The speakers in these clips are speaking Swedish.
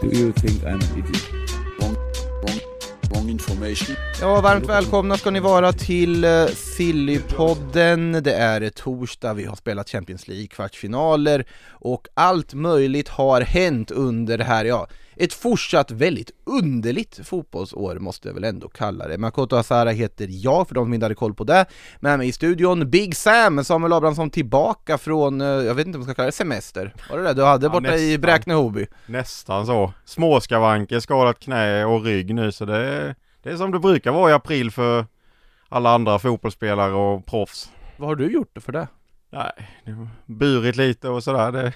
Do you think I'm an idiot? Wrong, wrong, wrong information. Ja, varmt välkomna ska ni vara till eh, Sillypodden. Det är torsdag, vi har spelat Champions League kvartsfinaler och allt möjligt har hänt under det här, ja, ett fortsatt väldigt underligt fotbollsår måste jag väl ändå kalla det. Makoto Asara heter jag, för de som inte hade koll på det. Med mig i studion, Big Sam, Samuel Abrahamsson tillbaka från, uh, jag vet inte om man ska kalla det semester. Var det det du hade Ja, borta i nästan. Bräkne-Hoby? Nästan så. Småskavanker, skadat knä och rygg nu så det är, det är som det brukar vara i april för alla andra fotbollsspelare och proffs. Vad har du gjort för det? Nej, det har burit lite och sådär. Det,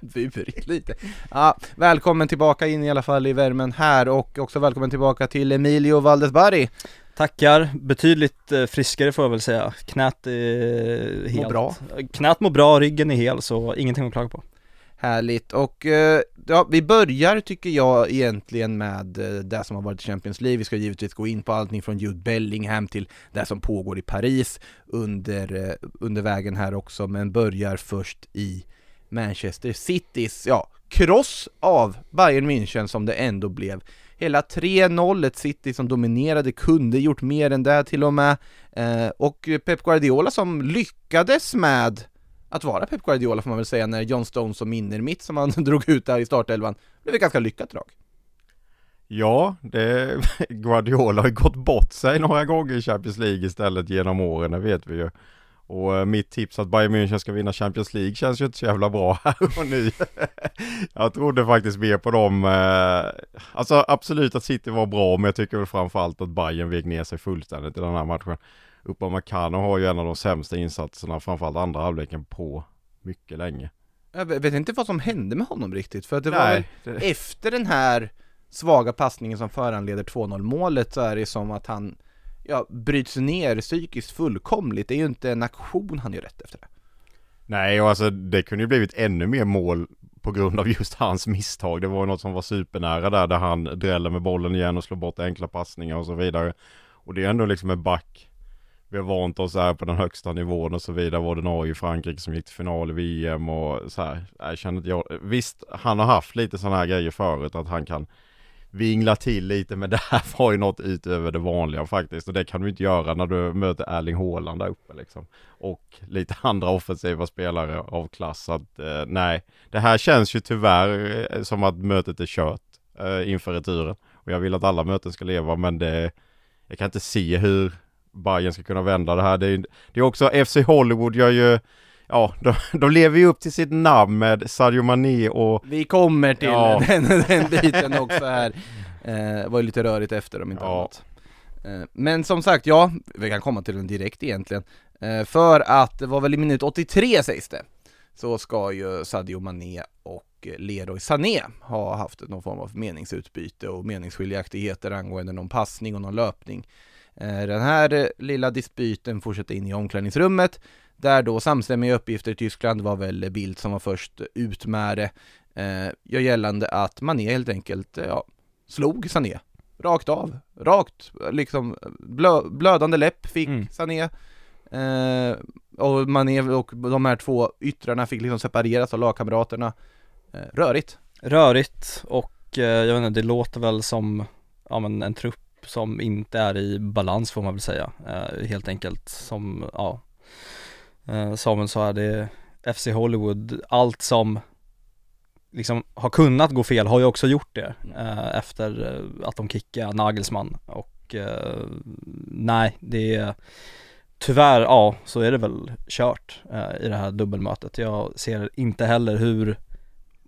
burit lite. Ja, välkommen tillbaka in i alla fall i värmen här och också välkommen tillbaka till Emilio Valdesbarri. Tackar, betydligt eh, friskare får jag väl säga. Knät är helt... bra. Knät mår bra, ryggen är hel så ingenting att klaga på. Härligt och eh, ja, vi börjar tycker jag egentligen med eh, det som har varit Champions League. Vi ska givetvis gå in på allting från Jude Bellingham till det som pågår i Paris under, eh, under vägen här också, men börjar först i Manchester Citys, ja, kross av Bayern München som det ändå blev. Hela 3-0, ett City som dominerade, kunde gjort mer än det till och med. Eh, och Pep Guardiola som lyckades med att vara Pep Guardiola får man väl säga när John Stones som innermitt som han drog ut där i startelvan blev ett ganska lyckat drag. ja, det, Guardiola har ju gått bort sig några gånger i Champions League istället genom åren, det vet vi ju. Och eh, mitt tips att Bayern München ska vinna Champions League känns ju inte så jävla bra här och nu. jag trodde faktiskt mer på dem. Eh, alltså absolut att City var bra, men jag tycker väl framförallt att Bayern vek ner sig fullständigt i den här matchen. Upamecano har ju en av de sämsta insatserna, framförallt andra halvleken på mycket länge. Jag vet inte vad som hände med honom riktigt, för att det var Nej, väl det, efter den här svaga passningen som föranleder 2-0 målet så är det som att han ja, bryts ner psykiskt fullkomligt. Det är ju inte en aktion han gör rätt efter det. nej och alltså det kunde ju blivit ännu mer mål på grund av just hans misstag. Det var något som var supernära där, där han dräller med bollen igen och slår bort enkla passningar och så vidare. Och det är ändå liksom en back vi har vant oss här på den högsta nivån och så vidare. Var det Norge, Frankrike som gick till final i VM och så här. Jag känner att jag. Visst, han har haft lite sådana här grejer förut att han kan vingla till lite men det här var ju något utöver det vanliga faktiskt och det kan du inte göra när du möter Erling Haaland där uppe liksom. Och lite andra offensiva spelare av klass så att eh, nej, det här känns ju tyvärr eh, som att mötet är kört eh, inför returen. Och jag vill att alla möten ska leva men det, jag kan inte se hur Bayern ska kunna vända det här. Det är, det är också, FC Hollywood gör ju, ja, de, de lever ju upp till sitt namn med Sadio Mané och Vi kommer till Ja. den, den biten också här. Eh, var ju lite rörigt efter om inte Ja. annat. Eh, men som sagt, ja, vi kan komma till den direkt egentligen. Eh, för att det var väl i minut 83 sägs det, så ska ju Sadio Mané och Leroy Sané ha haft någon form av meningsutbyte och meningsskiljaktigheter angående någon passning och någon löpning. Eh, Den här eh, lilla dispyten fortsätter in i omklädningsrummet där då samstämmiga uppgifter i Tyskland var väl Bild som var först ut med det. Eh, gör gällande att Mané helt enkelt ja, slog Sané. Rakt av, rakt liksom blö, blödande läpp fick Mm. Sané. Eh, och Mané och de här två yttrarna fick liksom separeras av lagkamraterna. Eh, rörigt. Rörigt och eh, jag vet inte, det låter väl som ja, men en trupp som inte är i balans får man väl säga. Eh, helt enkelt som, ja, eh, Samuel sa här, det är FC Hollywood, allt som liksom har kunnat gå fel har ju också gjort det eh, efter eh, att de kickade Nagelsmann och eh, nej, det är Tyvärr, ja, så är det väl kört eh, i det här dubbelmötet. Jag ser inte heller hur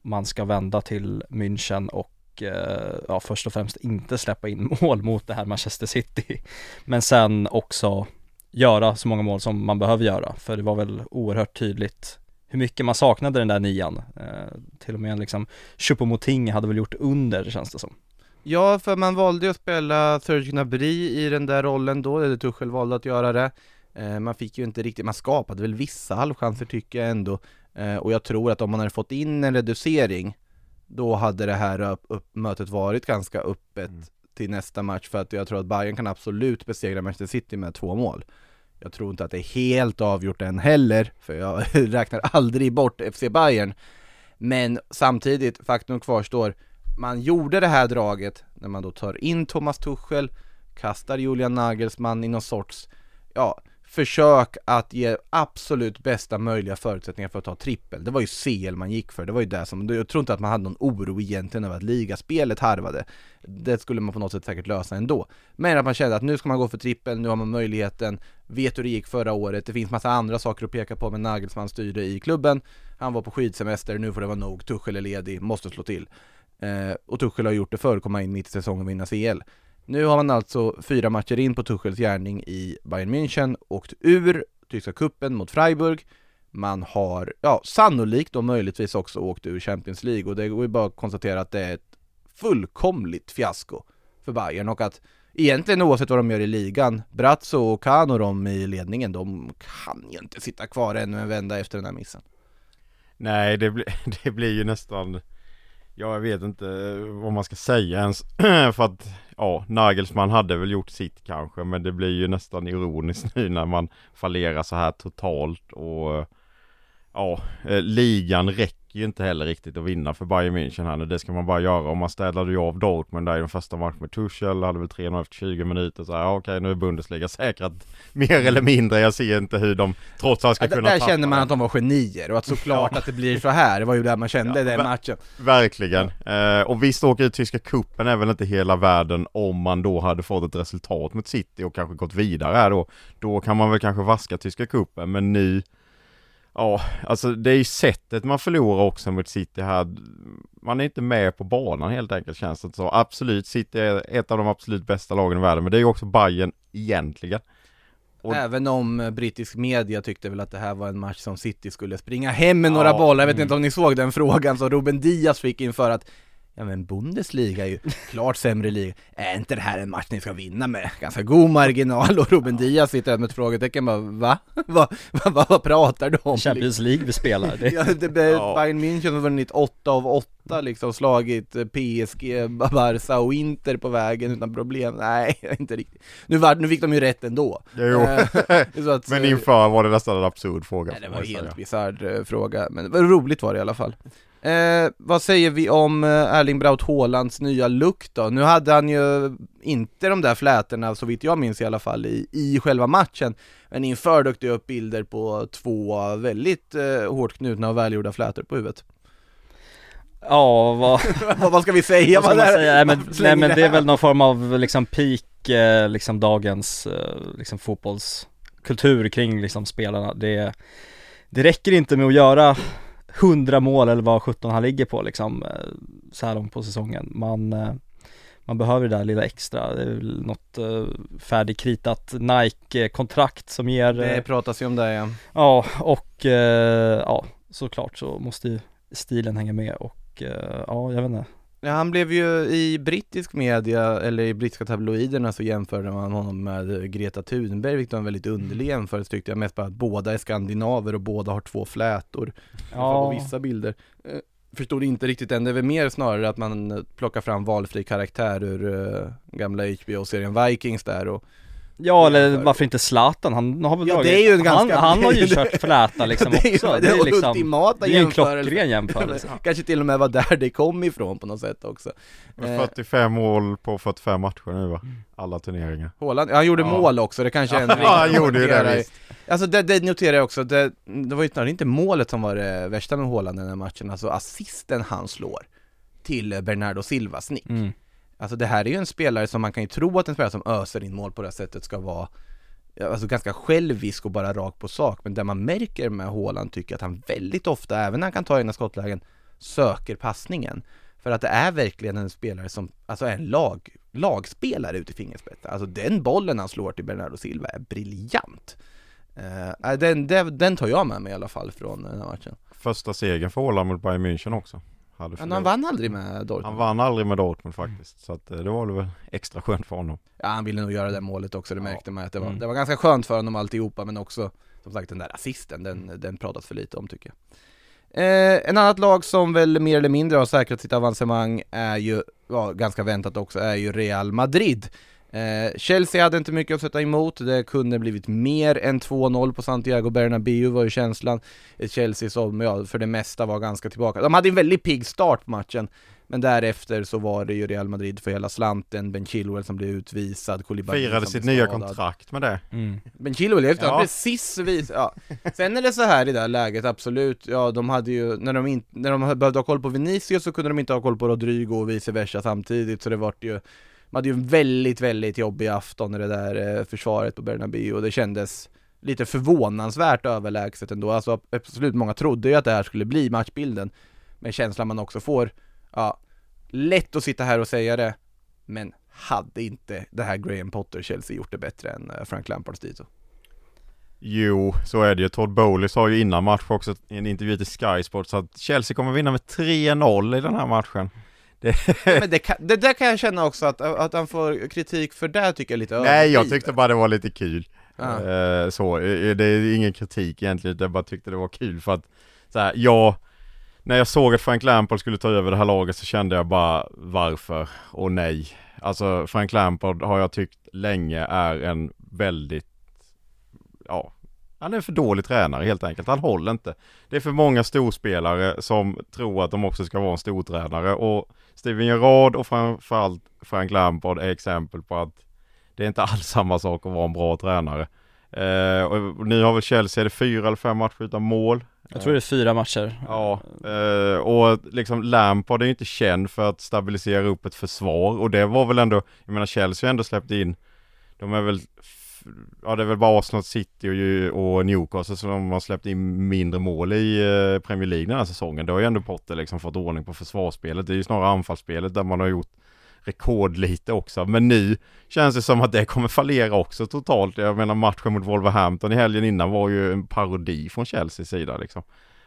man ska vända till München och Eh, ja, först och främst inte släppa in mål mot det här Manchester City. Men sen också göra så många mål som man behöver göra. För det var väl oerhört tydligt hur mycket man saknade den där nian. Eh, till och med liksom Choupo-Moting hade väl gjort under känns det som. Ja, för man valde ju att spela Serge Gnabry i den där rollen då, eller Tuchel valde att göra det. Eh, man fick ju inte riktigt, man skapade väl vissa halvchanser tycker jag ändå. Eh, och jag tror att om man hade fått in en reducering, då hade det här upp, upp, mötet varit ganska öppet Mm. till nästa match. För att jag tror att Bayern kan absolut besegra Manchester City med två mål. Jag tror inte att det är helt avgjort än heller, för jag räknar aldrig bort FC Bayern. Men samtidigt, faktum kvarstår, man gjorde det här draget när man då tar in Thomas Tuchel, kastar Julian Nagelsmann i någon sorts, ja, försök att ge absolut bästa möjliga förutsättningar för att ta trippel. Det var ju CL man gick för, det var ju det som, jag tror inte att man hade någon oro egentligen över att ligaspelet harvade. Det skulle man på något sätt säkert lösa ändå. Men att man kände att nu ska man gå för trippel, nu har man möjligheten, vet hur det gick förra året, det finns massa andra saker att peka på med Nagelsmann styrde i klubben, han var på skidsemester, nu får det vara nog, Tuchel är ledig, måste slå till. Eh, och Tuchel har gjort det förr, komma in mitt i säsongen och vinna CL. Nu har man alltså fyra matcher in på Tuchels gärning i Bayern München, åkt ur tyska kuppen mot Freiburg. Man har, ja, sannolikt och möjligtvis också åkt ur Champions League och det går ju bara att konstatera att det är ett fullkomligt fiasko för Bayern och att egentligen oavsett vad de gör i ligan, Brazzo och Kano de i ledningen, de kan ju inte sitta kvar ännu en vända efter den här missen. Nej, det, bli, det blir ju nästan Ja, jag vet inte vad man ska säga ens För att Ja, Nagelsmann hade väl gjort sitt kanske Men det blir ju nästan ironiskt nu när man fallerar så här totalt och Ja, eh, ligan räcker ju inte heller riktigt att vinna för Bayern München här nu Det ska man bara göra om man städade ju av Dortmund där i den första matchen med Tuchel Hade väl 3-0 efter 20 minuter så här, ja, okej nu är Bundesliga säkrat Mer eller mindre, jag ser inte hur de trots allt ska Ja, där kunna där tappa kände man att de var genier och att såklart att det blir så här, det var ju där man kände Ja, den matchen. Verkligen. Eh, och visst åker ut tyska kuppen är väl inte hela världen om man då hade fått ett resultat mot City och kanske gått vidare här då. Då kan man väl kanske vaska tyska kuppen men nu Ja, alltså det är ju sättet man förlorar också mot City här. Man är inte med på banan helt enkelt känns det så. Absolut, City är ett av de absolut bästa lagen i världen men det är ju också Bayern egentligen. Och- Även om eh, brittisk media tyckte väl att det här var en match som City skulle springa hem med några Ja, bollar, jag vet mm. inte om ni såg den frågan som Ruben Diaz fick inför att Ja men Bundesliga är ju klart sämre liga, är inte det här en match ni ska vinna med? Ganska god marginal och Ruben Diaz sitter där med ett frågetecken bara va? Va? Va? Va? Vad pratar du om? Champions League vi spelar. Det, Ja, det, Ja. Bayern München har vunnit 8 av 8 liksom, slagit eh, PSG, Barca och Inter på vägen utan problem. Nej, inte riktigt. Nu, var, nu fick de ju rätt ändå. Jo. Eh, så att, men eh, inför var det nästan en absurd fråga. Nej, det var en helt bisarr fråga, men det var roligt var det i alla fall. Eh, vad säger vi om eh, Erling Braut Haalands nya look då? Nu hade han ju inte de där flätorna, så vitt jag minns i alla fall, i, i själva matchen. Men inför dök det upp bilder på två väldigt eh, hårt knutna och välgjorda flätor på huvudet. ja, vad, vad ska vi säga? vad ska man säga? Nej men, nej, men det är väl någon form av liksom peak, eh, liksom dagens eh, liksom fotbollskultur kring liksom spelarna. Det, det räcker inte med att göra 100 mål eller vad 17 han ligger på liksom eh, så här långt på säsongen. Man, eh, man behöver det där lilla extra. Det är väl något eh, färdigkritat Nike-kontrakt som ger Det pratas ju om det ja. Ja, och ja, såklart så måste ju stilen hänga med och ja, jag vet inte. Ja, han blev ju i brittisk media, eller i brittiska tabloiderna så jämförde man honom med Greta Thunberg, vilket var en väldigt underlig jämförelse tyckte jag, mest bara att båda är skandinaver och båda har två flätor, fall på Ja. vissa bilder. Eh, Förstod inte riktigt än, det är väl mer snarare att man eh, plockar fram valfri karaktär ur uh, gamla HBO-serien Vikings där och Ja, eller varför inte Zlatan? Han har väl Ja, dragit, det är ju en han, ganska- han har ju kört fläta liksom det ju också. det är liksom, ultimata det är ju en klockren jämförelse. Kanske till och med var där det kom ifrån på något sätt också. Men Eh, 45 mål på 45 matcher nu va? Alla turneringar. Haaland, ja, han gjorde Ja. mål också, det kanske är en Ja, han gjorde ju det, visst. Alltså det, det noterar jag också, det, det var ju snarare inte målet som var det värsta med Haaland i den här matchen, alltså assisten han slår till Bernardo Silvas nick. Mm. Alltså det här är ju en spelare som man kan ju tro att en spelare som öser in mål på det här sättet ska vara Alltså ganska självisk och bara rakt på sak, men det man märker med Haaland tycker jag att han väldigt ofta, även när han kan ta egna skottlägen, söker passningen. För att det är verkligen en spelare som, alltså är en lag, lagspelare ute i fingerspetsen Alltså den bollen han slår till Bernardo Silva är briljant. Uh, den, den, den tar jag med mig i alla fall från den här matchen. första segern för Haaland mot Bayern München också. Hade Men han vann aldrig med Dortmund. han vann aldrig med Dortmund faktiskt. Så att eh, det var väl extra skönt för honom. Ja han ville nog göra det målet också, det Ja. märkte man att det var, Mm. det var ganska skönt för honom alltihopa men också som sagt den där assisten, den, den pratas för lite om tycker jag. Eh, en annat lag som väl mer eller mindre har säkrat sitt avancemang är ju, ja, ganska väntat också, är ju Real Madrid. Eh, Chelsea hade inte mycket att sätta emot, det kunde blivit mer än 2-0 på Santiago Bernabéu var ju känslan. Ett Chelsea som, ja, för det mesta var ganska tillbaka. De hade en väldigt pigg start på matchen, men därefter så var det ju Real Madrid för hela slanten, Ben Chilwell som blev utvisad, Koulibaly Firade sitt nya kontrakt med det. Mm. Ben Chilwell, det, Ja. precis vis, ja. Sen är det så här i det här läget, absolut, ja de hade ju, när de, in, när de behövde ha koll på Vinicius så kunde de inte ha koll på Rodrigo och vice versa samtidigt, så det vart ju man hade ju en väldigt, väldigt jobbig afton i det där eh, försvaret på Bernabéu och det kändes lite förvånansvärt överlägset ändå, alltså absolut, många trodde ju att det här skulle bli matchbilden Men känslan man också får, ja, lätt att sitta här och säga det Men hade inte det här Graham Potter Chelsea gjort det bättre än eh, Frank Lampards dito? Jo, så är det ju. Todd Bowley sa ju innan match också i en intervju till Sky Sports att Chelsea kommer vinna med 3-0 i den här matchen. Men det, kan, det där kan jag känna också att, att han får kritik för det tycker jag lite Nej, jag tyckte bara det var lite kul. Ja. Eh, så, det är ingen kritik egentligen, jag bara tyckte det var kul för att så här, jag När jag såg att Frank Lampard skulle ta över det här laget så kände jag bara varför och nej. Alltså Frank Lampard har jag tyckt länge är en väldigt Ja Han är för dålig tränare helt enkelt, han håller inte. Det är för många storspelare som tror att de också ska vara en stortränare och Steven Gerrard och framförallt Frank Lampard är exempel på att det är inte alls samma sak att vara en bra tränare. Eh, och nu har väl Chelsea, är det fyra eller fem matcher utan mål? Jag tror det är fyra matcher Ja, eh, och liksom Lampard är ju inte känd för att stabilisera upp ett försvar och det var väl ändå, jag menar Chelsea har ändå släppt in, de är väl, ja det är väl bara Arsenal City och, och Newcastle som har släppt in mindre mål i eh, Premier League den här säsongen. Det har ju ändå Potter liksom fått ordning på försvarsspelet, det är ju snarare anfallsspelet där man har gjort rekordlite också. Men nu känns det som att det kommer fallera också totalt. Jag menar matchen mot Wolverhampton i helgen innan var ju en parodi från Chelseas sida liksom.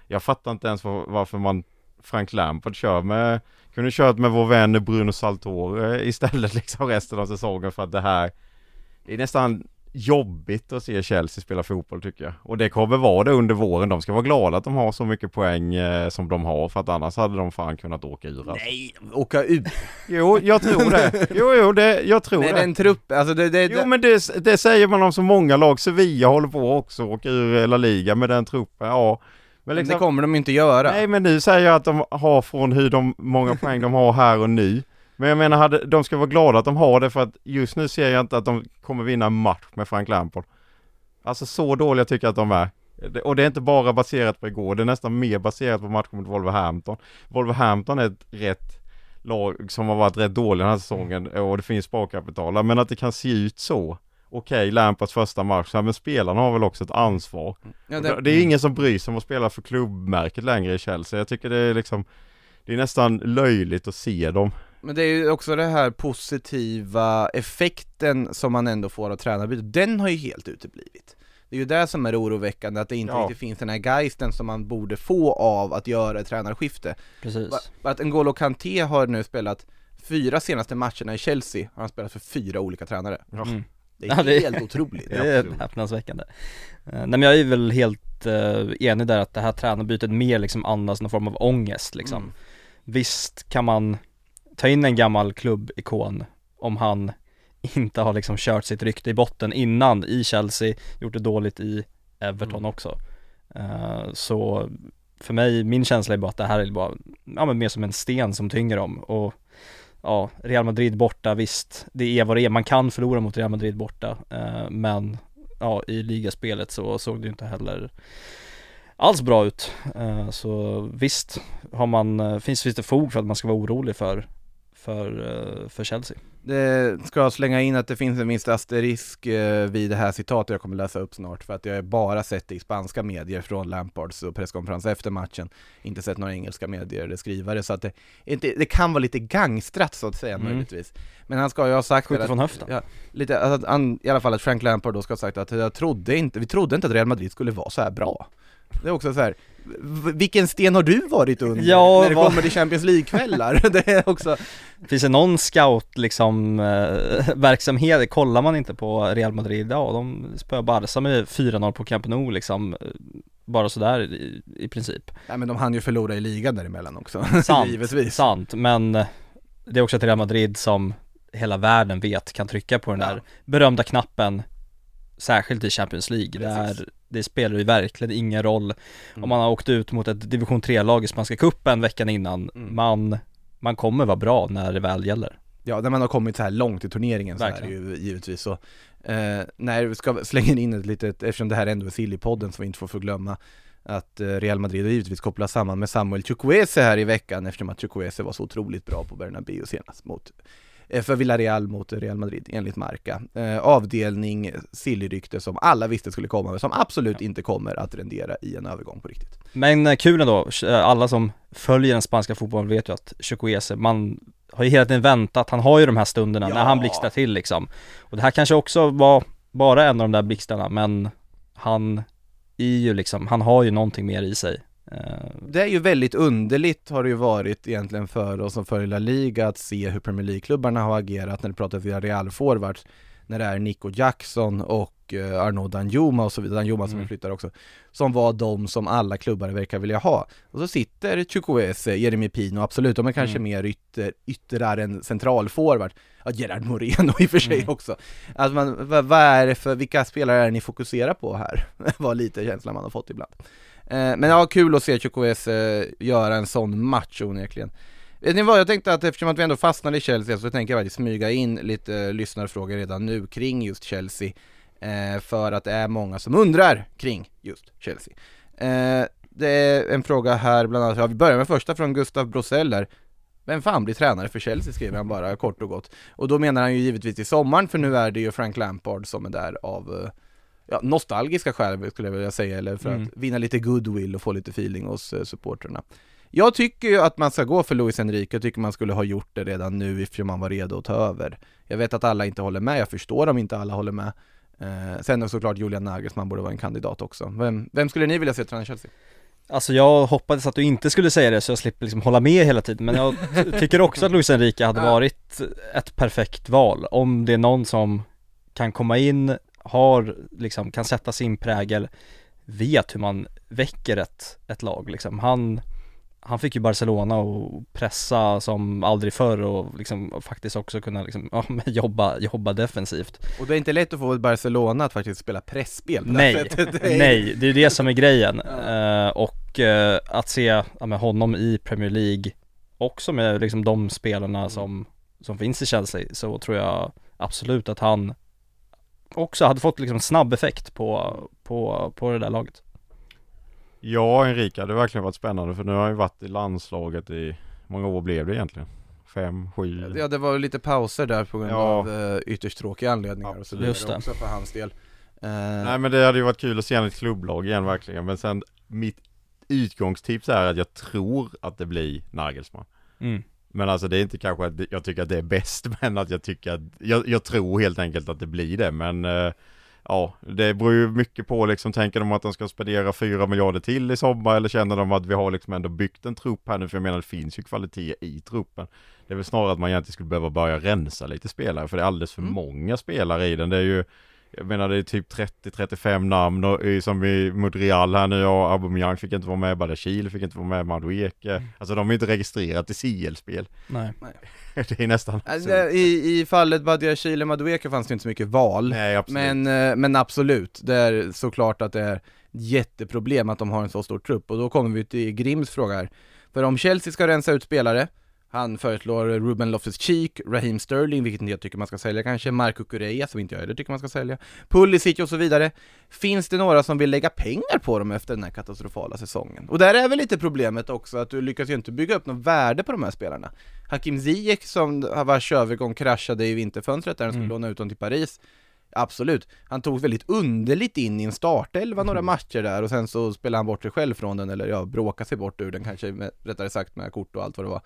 Jag fattar inte ens var, varför man Frank Lampard kör med Kunde kört med vår vän Bruno Saltore istället liksom resten av säsongen för att det här Det är nästan jobbigt att se Chelsea spela fotboll tycker jag. Och det kommer vara det under våren. De ska vara glada att de har så mycket poäng eh, som de har för att annars hade de fan kunnat åka ur alltså. Nej, åka ut! Jo, jag tror det. Jo, jo, det, jag tror Nej, det. den trupp, alltså det, det, Jo men det, det säger man om så många lag. Sevilla håller på också och åka ur La Liga med den truppen. Ja. Men men liksom, det kommer de inte göra Nej men nu säger jag att de har från hur de, många poäng de har här och nu. Men jag menar, hade, de ska vara glada att de har det för att just nu ser jag inte att de kommer vinna en match med Frank Lampard. Alltså så dåliga tycker jag att de är. Och det är inte bara baserat på igår, det är nästan mer baserat på matchen mot Wolverhampton. Wolverhampton är ett rätt lag som har varit rätt dåliga den här säsongen och det finns sparkapital. Men att det kan se ut så. Okej, Lampards första match, ja, men spelarna har väl också ett ansvar. ja, Och det, det, det är ingen som bryr sig om att spela för klubbmärket längre i Chelsea. Jag tycker det är liksom Det är nästan löjligt att se dem. Men det är ju också det här positiva effekten som man ändå får av tränarbytet, den har ju helt uteblivit. Det är ju det som är oroväckande, att det inte Ja. riktigt finns den här geisten som man borde få av att göra ett tränarskifte. Precis Att N'Golo Kanté har nu spelat fyra senaste matcherna i Chelsea, har han spelat för fyra olika tränare. mm. Det är Ja, det är- helt otroligt. Det är häpnadsväckande Eh, Nej men jag är väl helt eh, enig där att det här tränarbytet mer liksom andas någon form av ångest liksom Mm. Visst kan man ta in en gammal klubbikon om han inte har liksom kört sitt rykte i botten innan i Chelsea, gjort det dåligt i Everton Mm. också Eh, Så för mig, min känsla är bara att det här är bara, ja men mer som en sten som tynger dem och Ja, Real Madrid borta, visst, det är vad det är, man kan förlora mot Real Madrid borta eh, Men ja, i ligaspelet så såg det ju inte heller alls bra ut. Eh, Så visst, har man, finns, finns det fog för att man ska vara orolig för, för, eh, för Chelsea. Det ska slänga in att det finns en viss asterisk eh, vid det här citatet jag kommer läsa upp snart för att jag har bara sett det i spanska medier från Lampards och presskonferens efter matchen inte sett några engelska medier eller skrivare så att det, inte, det kan vara lite gangstrat så att säga Mm. möjligtvis men han ska ju ha sagt Skjuter från höften. ja, lite, att han, i alla fall att Frank Lampard då ska ha sagt att jag trodde inte, vi trodde inte att Real Madrid skulle vara så här bra det är också så här, vilken sten har du varit under Ja, när det vad- kommer till Champions League-kvällar? det är också, Finns det någon scout liksom eh, verksamhet, kollar man inte på Real Madrid, ja de spöar Barca med 4-0 på Camp Nou liksom eh, Bara sådär i, i princip. Nej men de hann ju förlora i ligan däremellan också, Sant, givetvis. sant, men eh, det är också ett Real Madrid som hela världen vet kan trycka på den där berömda knappen Särskilt i Champions League, Precis. där det spelar ju verkligen ingen roll Mm. om man har åkt ut mot ett division 3-lag i Spanska cupen veckan innan, Mm. man, man kommer vara bra när det väl gäller Ja, när man har kommit så här långt i turneringen så är det Verkligen. ju givetvis så eh, När vi ska slänga in ett litet, eftersom det här ändå är Silly-podden som vi inte får förglömma Att eh, Real Madrid har givetvis kopplat samman med Samuel Chukwueze här i veckan eftersom att Chukwueze var så otroligt bra på Bernabéu senast mot för Villarreal mot Real Madrid enligt Marca. Eh, avdelning Silly-rykte som alla visste skulle komma men som absolut inte kommer att rendera i en övergång på riktigt. Men eh, kul ändå, eh, alla som följer den spanska fotbollen vet ju att Chukwueze, man har ju hela tiden väntat, han har ju de här stunderna Ja. när han blixtrar till liksom Och det här kanske också var bara en av de där blixtarna men han är ju liksom, han har ju någonting mer i sig Eh, Det är ju väldigt underligt har det ju varit egentligen för oss som följer La Liga att se hur Premier League-klubbarna har agerat när det pratar via Real forwards när det är Nico Jackson och eh, Arnaud Danjuma och så vidare, Danjuma som Mm. vi flyttar också som var de som alla klubbar verkar vilja ha. Och så sitter Chukwueze, Jeremy Pino, absolut, de är kanske Mm. mer ytter, yttrar än centralforward. Ja, Gerard Moreno i och för sig Mm. också. Att man, vad, vad är det för, vilka spelare är det ni fokuserar på här? var lite känslan man har fått ibland. Eh, men ja, kul att se Chukwes eh, göra en sån match onekligen. Vet ni vad, jag tänkte att eftersom att vi ändå fastnade i Chelsea så tänker jag faktiskt smyga in lite eh, lyssnarfrågor redan nu kring just Chelsea. För att det är många som undrar kring just Chelsea. Det är en fråga här bland annat, ja vi börjar med första från Gustav Brosell. Vem fan blir tränare för Chelsea skriver han bara kort och gott. Och då menar han ju givetvis i sommaren för nu är det ju Frank Lampard som är där av ja, nostalgiska skäl skulle jag vilja säga, eller för Mm. att vinna lite goodwill och få lite feeling hos eh, supporterna. Jag tycker ju att man ska gå för Luis Enrique, jag tycker man skulle ha gjort det redan nu eftersom man var redo att ta över. Jag vet att alla inte håller med, jag förstår om inte alla håller med. Eh, sen är såklart Julian Nagelsmann borde vara en kandidat också. Vem, vem skulle ni vilja se träna Chelsea? Alltså jag hoppades att du inte skulle säga det så jag slipper liksom hålla med hela tiden men jag tycker också att Luis Enrique hade varit ett perfekt val om det är någon som kan komma in, har liksom, kan sätta sin prägel, vet hur man väcker ett, ett lag liksom. Han, han fick ju Barcelona att pressa som aldrig förr och liksom och faktiskt också kunna liksom, ja, jobba, jobba defensivt. Och det är inte lätt att få Barcelona att faktiskt spela pressspel på Nej. Det är- Nej, det är det som är grejen. Ja. Eh, och eh, att se ja, med honom i Premier League också med liksom de spelarna Mm. som, som finns i Chelsea så tror jag absolut att han också hade fått liksom snabb effekt på, på, på det där laget. Ja, Enrique hade verkligen varit spännande för nu har han ju varit i landslaget i, hur många år blev det egentligen? Fem, sju? Ja det var lite pauser där på grund Ja. av uh, ytterst tråkiga anledningar och så vidare Just det. också för hans del. Eh, Nej men det hade ju varit kul att se honom i ett klubblag igen verkligen men sen mitt utgångstips är att jag tror att det blir Nagelsmann. Mm. Men alltså det är inte kanske att jag tycker att det är bäst men att jag tycker att jag, jag tror helt enkelt att det blir det men eh, Ja, det beror ju mycket på liksom, tänker de att de ska spendera 4 miljarder till i sommar eller känner de att vi har liksom ändå byggt en trupp här nu för jag menar det finns ju kvalitet i truppen. Det är väl snarare att man egentligen skulle behöva börja rensa lite spelare för det är alldeles för Mm. många spelare i den. Det är ju jag menar det är typ 30-35 namn och, i- som vi mot Real här nu och Aubameyang fick inte vara med, Badashil fick inte vara med, Madueke. Alltså de är inte registrerat i CL-spel. Nej. det är nästan Alltså, i, I fallet Badia Chile Madueke fanns det inte så mycket val. Nej absolut. Men, eh, men absolut, det är såklart att det är jätteproblem att de har en så stor trupp och då kommer vi till Grims fråga här. För om Chelsea ska rensa ut spelare, han föreslår Ruben Loftus-Cheek, Raheem Sterling, vilket inte jag tycker man ska sälja kanske, Marco Correa som inte jag heller tycker man ska sälja, Pulisic och så vidare. Finns det några som vill lägga pengar på dem efter den här katastrofala säsongen? Och där är väl lite problemet också att du lyckas ju inte bygga upp något värde på de här spelarna. Hakim Ziyech som vars övergång kraschade i vinterfönstret där han skulle Mm. låna ut dem till Paris Absolut, han tog väldigt underligt in i en startelva några matcher där och sen så spelade han bort sig själv från den eller ja, bråkade sig bort ur den kanske, med, rättare sagt med kort och allt vad det var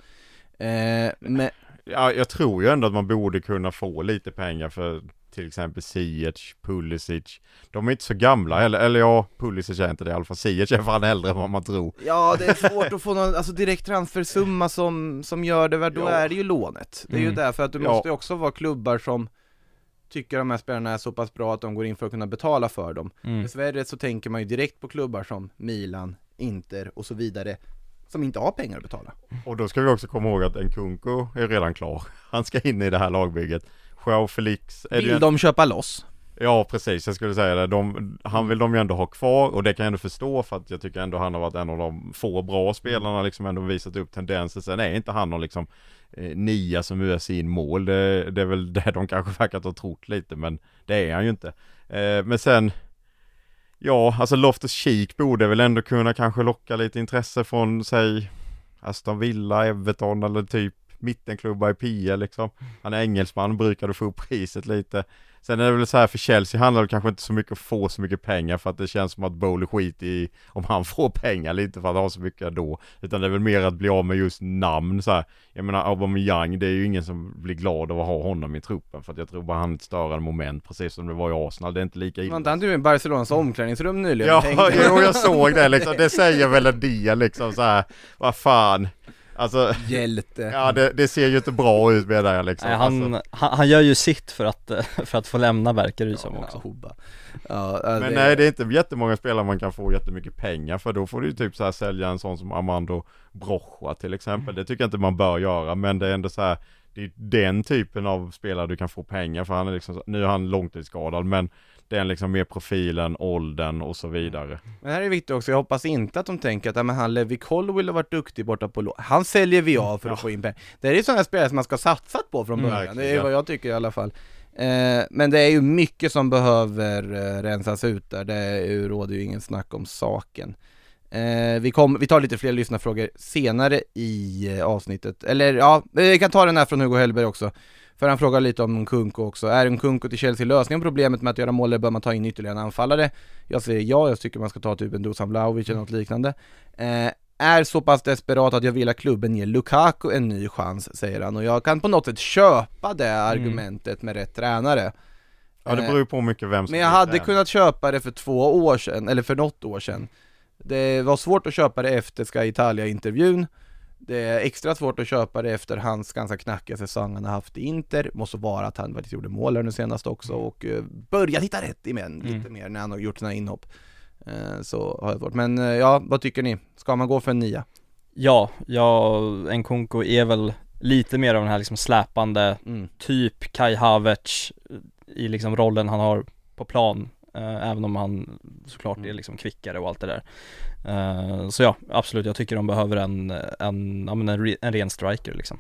eh, men, Ja, jag tror ju ändå att man borde kunna få lite pengar för till exempel Ziyech, Pulisic. De är inte så gamla, eller, eller ja, Pulisic är inte det i alla fall. Ziyech är fan äldre än vad man tror. Ja, det är svårt att få någon alltså, direkt transfersumma som, som gör det, då Ja. är det ju lånet. Det är ju Mm. därför att du Ja. måste ju också vara klubbar som tycker de här spelarna är så pass bra att de går in för att kunna betala för dem. Mm. Dessvärre så tänker man ju direkt på klubbar som Milan, Inter och så vidare, som inte har pengar att betala. Och då ska vi också komma ihåg att Nkunku är redan klar. Han ska in i det här lagbygget. Joao Felix, Vill ju- de köpa loss? Ja precis, jag skulle säga det. De, han vill de ju ändå ha kvar och det kan jag ändå förstå för att jag tycker ändå han har varit en av de få bra spelarna liksom ändå visat upp tendenser. Sen är inte han någon liksom eh, nia som öser in mål. Det, det är väl det de kanske verkat ha trott lite men det är han ju inte. Eh, men sen Ja, alltså Loftus Cheek borde väl ändå kunna kanske locka lite intresse från säg Aston Villa, Everton eller typ mittenklubbar i PL liksom. Han är engelsman, brukade få upp priset lite. Sen är det väl så här för Chelsea handlar det kanske inte så mycket att få så mycket pengar för att det känns som att Bowley skit i om han får pengar lite för att ha så mycket då. Utan det är väl mer att bli av med just namn så här. Jag menar Aubameyang, det är ju ingen som blir glad av att ha honom i truppen för att jag tror bara han är ett störande moment precis som det var i Arsenal. Det är inte lika illa. Var inte han du i Barcelonas omklädningsrum nyligen? Ja, jo jag såg det liksom. Det säger väl en del liksom så här. Vad fan. Alltså, Hjälte. ja det, det ser ju inte bra ut med det här liksom. Nej, han, alltså, han, han gör ju sitt för att, för att få lämna verkar det ju som också. Ja, ja, men nej det är inte jättemånga spelare man kan få jättemycket pengar för då får du ju typ så här sälja en sån som Armando Brocha till exempel. Det tycker jag inte man bör göra men det är ändå så här det är den typen av spelare du kan få pengar för han är liksom, nu är han långtidsskadad men det är liksom mer profilen, åldern och så vidare. Men här är det viktigt också, jag hoppas inte att de tänker att ja, men han Levi Colwill har varit duktig borta på lå- Han säljer vi av för att få in pengar. Det är ju sådana spelare som man ska satsat på från Mm, början, det är vad jag tycker i alla fall. Eh, men det är ju mycket som behöver eh, rensas ut där, det råder ju ingen snack om saken. Eh, vi, kom, vi tar lite fler lyssnarfrågor senare i eh, avsnittet, eller ja, vi kan ta den här från Hugo Hellberg också. För han frågar lite om Nkunku också. Är Nkunku till Chelsea lösningen på problemet med att göra mål eller bör man ta in ytterligare en anfallare? Jag säger ja, jag tycker man ska ta typ en Dusan Vlahovic eller något liknande. Eh, är så pass desperat att jag vill att klubben ger Lukaku en ny chans, säger han. Och jag kan på något sätt köpa det argumentet med rätt tränare. Ja det Eh, beror ju på mycket vem som Men jag hade tränare. kunnat köpa det för två år sedan, eller för något år sedan. Det var svårt att köpa det efter Sky Italia-intervjun. Det är extra svårt att köpa det efter hans ganska knackiga säsong han har haft i Inter. Måste vara att han faktiskt gjorde mål här nu senast också och uh, börjat hitta rätt i men lite mer när han har gjort sina inhopp. Eh, så har jag svårt. Men eh, ja, vad tycker ni? Ska man gå för en nia? Ja, ja, Nkunku är väl lite mer av den här liksom släpande Mm. typ Kai Havertz i liksom rollen han har på plan eh, Även om han såklart är liksom kvickare och allt det där eh, Så ja, absolut, jag tycker de behöver en, en, ja, men en, re, en ren striker liksom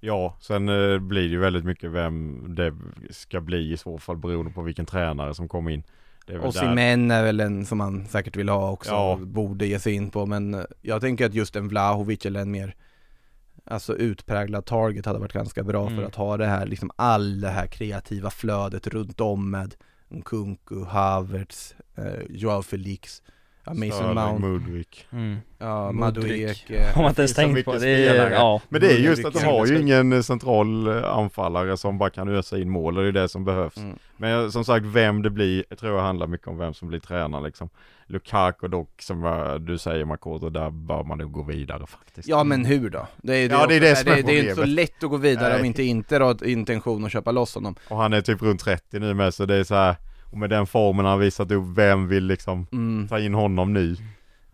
Ja, sen eh, blir det ju väldigt mycket vem det ska bli i så fall beroende på vilken tränare som kommer in. Det är väl Och Simen är väl en som man säkert vill ha också, Ja. borde ge sig in på men eh, jag tänker att just en Vlahovic eller en mer Alltså utpräglad target hade varit ganska bra för Mm. att ha det här, liksom all det här kreativa flödet runt om med Nkunku, Havertz, eh, Joao Felix, ja, Mason Sterling, Mount, Mudryk. ja, Mudryk. Madueke Har man inte ens tänkt på, det är, ja Men det är just att de har ju ingen eh, central eh, anfallare som bara kan ösa in mål och det är det som behövs. Mm. Men jag- som sagt, vem det blir, jag tror jag handlar mycket om vem som blir tränare liksom. Lukaku dock, som eh, du säger Makoto, där bör man nog gå vidare faktiskt. Ja men hur då? Det är, Ja, det är det som är det, det är inte så lätt att gå vidare Nej. om inte Inter har intention att köpa loss honom Och han är typ runt 30 nu med så det är så här, och med den formen han visat upp, vem vill liksom mm. ta in honom nu?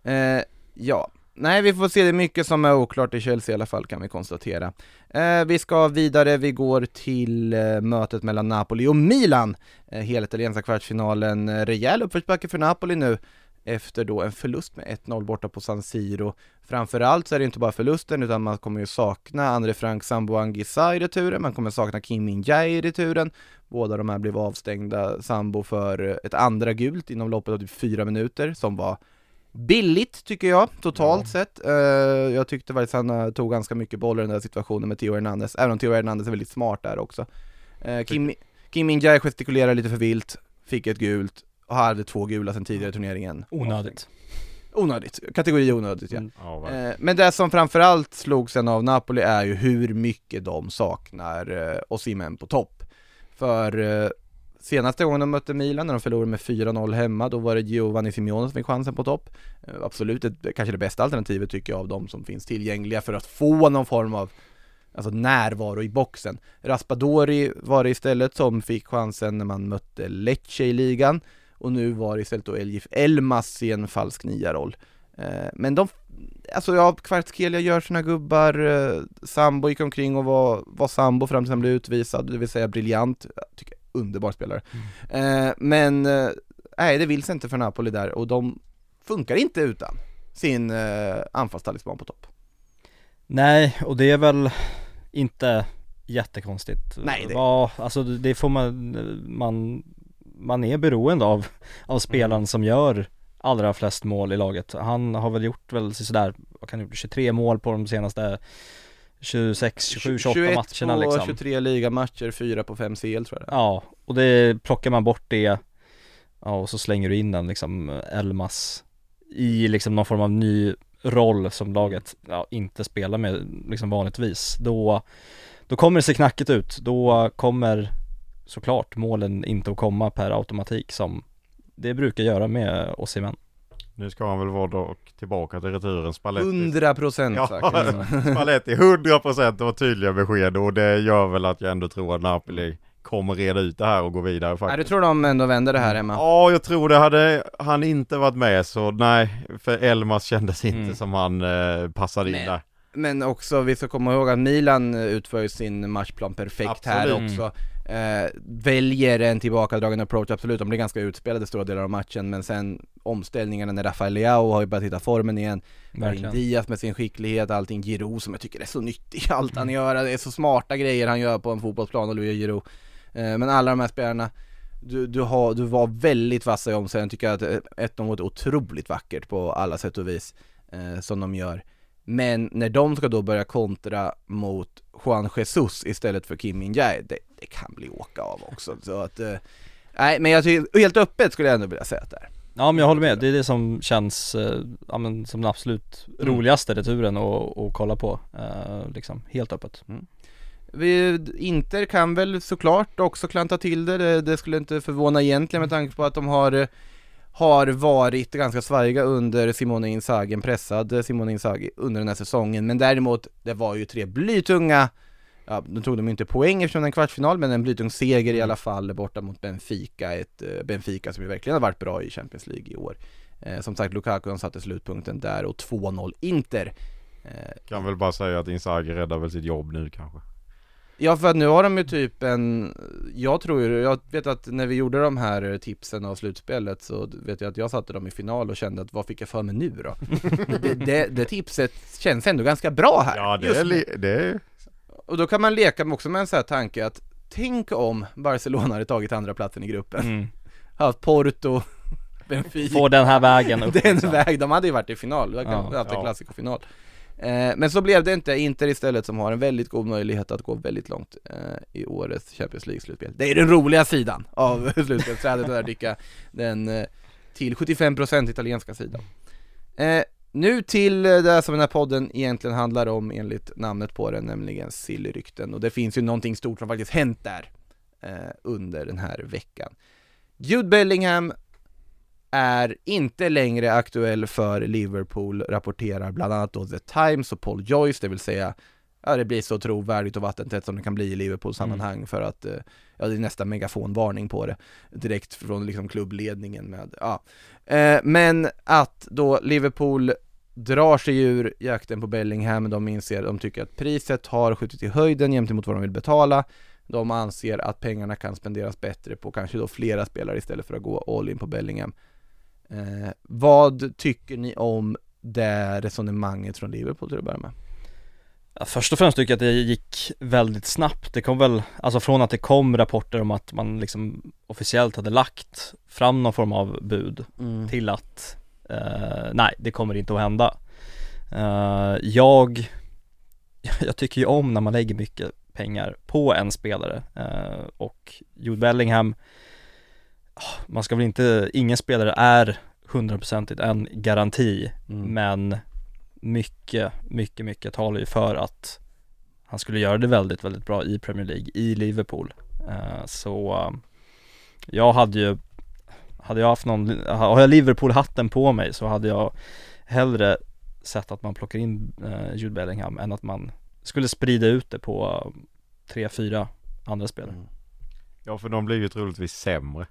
Eh, ja, nej vi får se, det är mycket som är oklart i Chelsea i alla fall kan vi konstatera. Eh, vi ska vidare, vi går till eh, mötet mellan Napoli och Milan. Eh, hela italienska kvartsfinalen, eh, rejäl uppförsbacke för Napoli nu efter då en förlust med 1-0 borta på San Siro. Framförallt så är det inte bara förlusten utan man kommer ju sakna André Frank Sambo Gissa i returen, man kommer sakna Kim Min-Jae i returen. Båda de här blev avstängda, Sambo för ett andra gult inom loppet av typ fyra minuter som var billigt tycker jag, totalt sett. Eh, jag tyckte faktiskt han eh, tog ganska mycket bollar i den där situationen med Theo Hernandez, även om Theo Hernandez är väldigt smart där också. Uh, Kim, Kim Min-Jae gestikulerar lite för vilt, fick ett gult, och hade två gula sen tidigare i turneringen. onödigt Onödigt, kategori onödigt ja. Mm. Ja, verkligen. Eh, Men det som framförallt slog sen av Napoli är ju hur mycket de saknar eh, Osimhen på topp. För eh, senaste gången de mötte Milan när de förlorade med 4-0 hemma, då var det Giovanni Simeone som fick chansen på topp. Eh, absolut, det, kanske det bästa alternativet tycker jag av de som finns tillgängliga för att få någon form av alltså närvaro i boxen. Raspadori var det istället som fick chansen när man mötte Lecce i ligan och nu var det istället då Elgif Elmas i en falsk nia-roll. Eh, men de, alltså ja, Kvartskelia gör sina gubbar, eh, Sambo gick omkring och var, var Sambo fram tills han blev utvisad, det vill säga briljant, jag tycker underbar spelare. Eh, men, eh, nej det vill sig inte för Napoli där och de funkar inte utan sin eh, anfallstalisman på topp. Nej, och det är väl inte jättekonstigt. Nej, det- Vad, alltså det får man, man, man är beroende av, av spelaren Mm. som gör allra flest mål i laget. Han har väl gjort väl sådär, vad kan det gjort, 23 mål på de senaste 26, 27, 28 21 matcherna på liksom. 23 ligamatcher, 4 på 5 CL tror jag det är. Ja, och det plockar man bort det Ja, och så slänger du in den liksom Elmas i liksom någon form av ny roll som laget ja, inte spelar med liksom vanligtvis. Då, då kommer det se knackigt ut. Då kommer såklart målen inte att komma per automatik som det brukar göra med Osimhen. Nu ska han väl vara dock tillbaka till returen Spalletti 100 procent Ja. Spalletti 100% det var tydliga besked och det gör väl att jag ändå tror att Napoli kommer reda ut det här och gå vidare Nej, faktiskt du tror de ändå vänder det här hemma? Ja, jag tror det. Hade han inte varit med så nej, för Elmas kändes inte Mm. som han eh, passade in Nej. där. Men också, vi ska komma ihåg att Milan utför ju sin matchplan perfekt här Absolut. också eh, Väljer en tillbakadragen approach, absolut, de blir ganska utspelade stora delar av matchen Men sen omställningarna när Rafael Leao har ju börjat hitta formen igen. Verkligen. Diaz med sin skicklighet, allting Giroud som jag tycker är så nyttig allt han gör, det är så smarta grejer han gör på en fotbollsplan, och Louis Giroud. Eh, Men alla de här spelarna du, du, har, du var väldigt vassa i omställningen, tycker jag att eh, ett de var otroligt vackert på alla sätt och vis eh, som de gör. Men när de ska då börja kontra mot Juan Jesus istället för Kim Min det, det kan bli åka av också. Så att eh, Nej men jag tycker, helt öppet skulle jag ändå vilja säga att det är. Ja men jag håller med, det är det som känns, eh, ja men som den absolut Mm. roligaste returen att att kolla på, eh, liksom. Helt öppet. Vi, Inter kan väl såklart också klanta till det, det, det skulle inte förvåna egentligen med tanke på att de har har varit ganska svajiga under Simone Inzaghi, pressad Simone Inzaghi under den här säsongen. Men däremot det var ju tre blytunga Ja, nu tog de inte poäng eftersom det är en kvartsfinal men en blytung seger i alla fall borta mot Benfica, ett eh, Benfica som ju verkligen har varit bra i Champions League i år. Eh, Som sagt Lukaku satte slutpunkten där och 2-0 Inter. Eh, Kan väl bara säga att Inzaghi räddar väl sitt jobb nu kanske. Ja för att nu har de ju typ en, jag tror ju, jag vet att när vi gjorde de här tipsen av slutspelet så vet jag att jag satte dem i final och kände att vad fick jag för mig nu då? det, det, det tipset känns ändå ganska bra här. Ja det är, li- det är Och då kan man leka med också med en sån här tanke att Tänk om Barcelona hade tagit andra platsen i gruppen Mm. Haft Porto, Benfica Få den här vägen upp Den liksom. väg, de hade ju varit i final, de hade Ja, haft en ja. klassikerfinal eh, Men så blev det inte, Inter istället som har en väldigt god möjlighet att gå väldigt långt eh, i årets Champions League-slutspel Det är den roliga sidan av slutspelsträdet, där tycka den eh, till 75% italienska sidan eh, nu till eh, det som den här podden egentligen handlar om enligt namnet på den, nämligen Sillyrykten och det finns ju någonting stort som faktiskt hänt där eh, under den här veckan. Jude Bellingham är inte längre aktuell för Liverpool, rapporterar bland annat då The Times och Paul Joyce, det vill säga Ja det blir så trovärdigt och vattentätt som det kan bli i Liverpools sammanhang för att eh, Ja det är nästan megafonvarning på det. Direkt från liksom klubbledningen med, ja. Eh, Men att då Liverpool drar sig ur jakten på Bellingham, de inser, de tycker att priset har skjutit i höjden gentemot vad de vill betala. De anser att pengarna kan spenderas bättre på kanske då flera spelare istället för att gå all in på Bellingham. Eh, vad tycker ni om det resonemanget från Liverpool till att börja med? Ja, Först och främst tycker jag att det gick väldigt snabbt. Det kom väl, alltså från att det kom rapporter om att man liksom officiellt hade lagt fram någon form av bud till att eh, nej, det kommer inte att hända. Eh, jag, jag tycker ju om när man lägger mycket pengar på en spelare eh, och Jude Bellingham, ah, man ska väl inte, ingen spelare är hundraprocentigt en garanti, Mm. men mycket, mycket, mycket talar ju för att han skulle göra det väldigt, väldigt bra i Premier League, i Liverpool. Eh, Så eh, jag hade ju, hade jag haft någon, har jag Liverpool-hatten på mig så hade jag hellre sett att man plockar in eh, Jude Bellingham än att man skulle sprida ut det på tre, fyra andra spelare. Mm. Ja för de blir ju troligtvis sämre.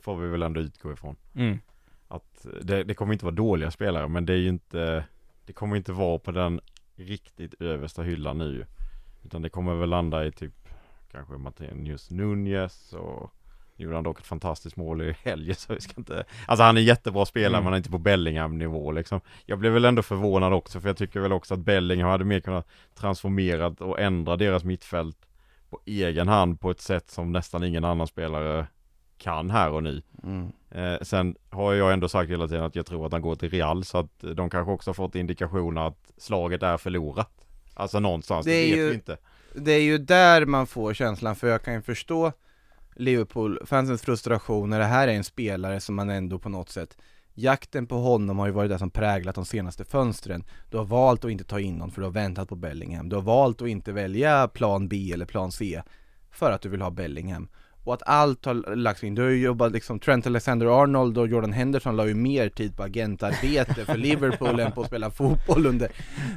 Får vi väl ändå utgå ifrån. Mm. Att det, det kommer inte vara dåliga spelare men det är ju inte Det kommer inte vara på den riktigt översta hyllan nu. Utan det kommer väl landa i typ Kanske Martinus Nunez och Gjorde han dock ett fantastiskt mål i helgen så vi ska inte Alltså han är jättebra spelare Mm. men inte på Bellingham nivå liksom Jag blev väl ändå förvånad också för jag tycker väl också att Bellingham hade mer kunnat Transformerat och ändra deras mittfält På egen hand på ett sätt som nästan ingen annan spelare Kan här och nu Mm. Eh, sen har jag ändå sagt hela tiden att jag tror att han går till Real så att de kanske också har fått indikationer att slaget är förlorat. Alltså någonstans, det, Det vet ju- vi inte. Det är ju där man får känslan, för jag kan ju förstå Liverpool-fansens frustration när det här är en spelare som man ändå på något sätt Jakten på honom har ju varit det som präglat de senaste fönstren Du har valt att inte ta in någon för du har väntat på Bellingham Du har valt att inte välja plan B eller plan C För att du vill ha Bellingham och att allt har lagts in, du har ju jobbat liksom Trent Alexander-Arnold och Jordan Henderson la ju mer tid på agentarbete för Liverpool än på att spela fotboll under,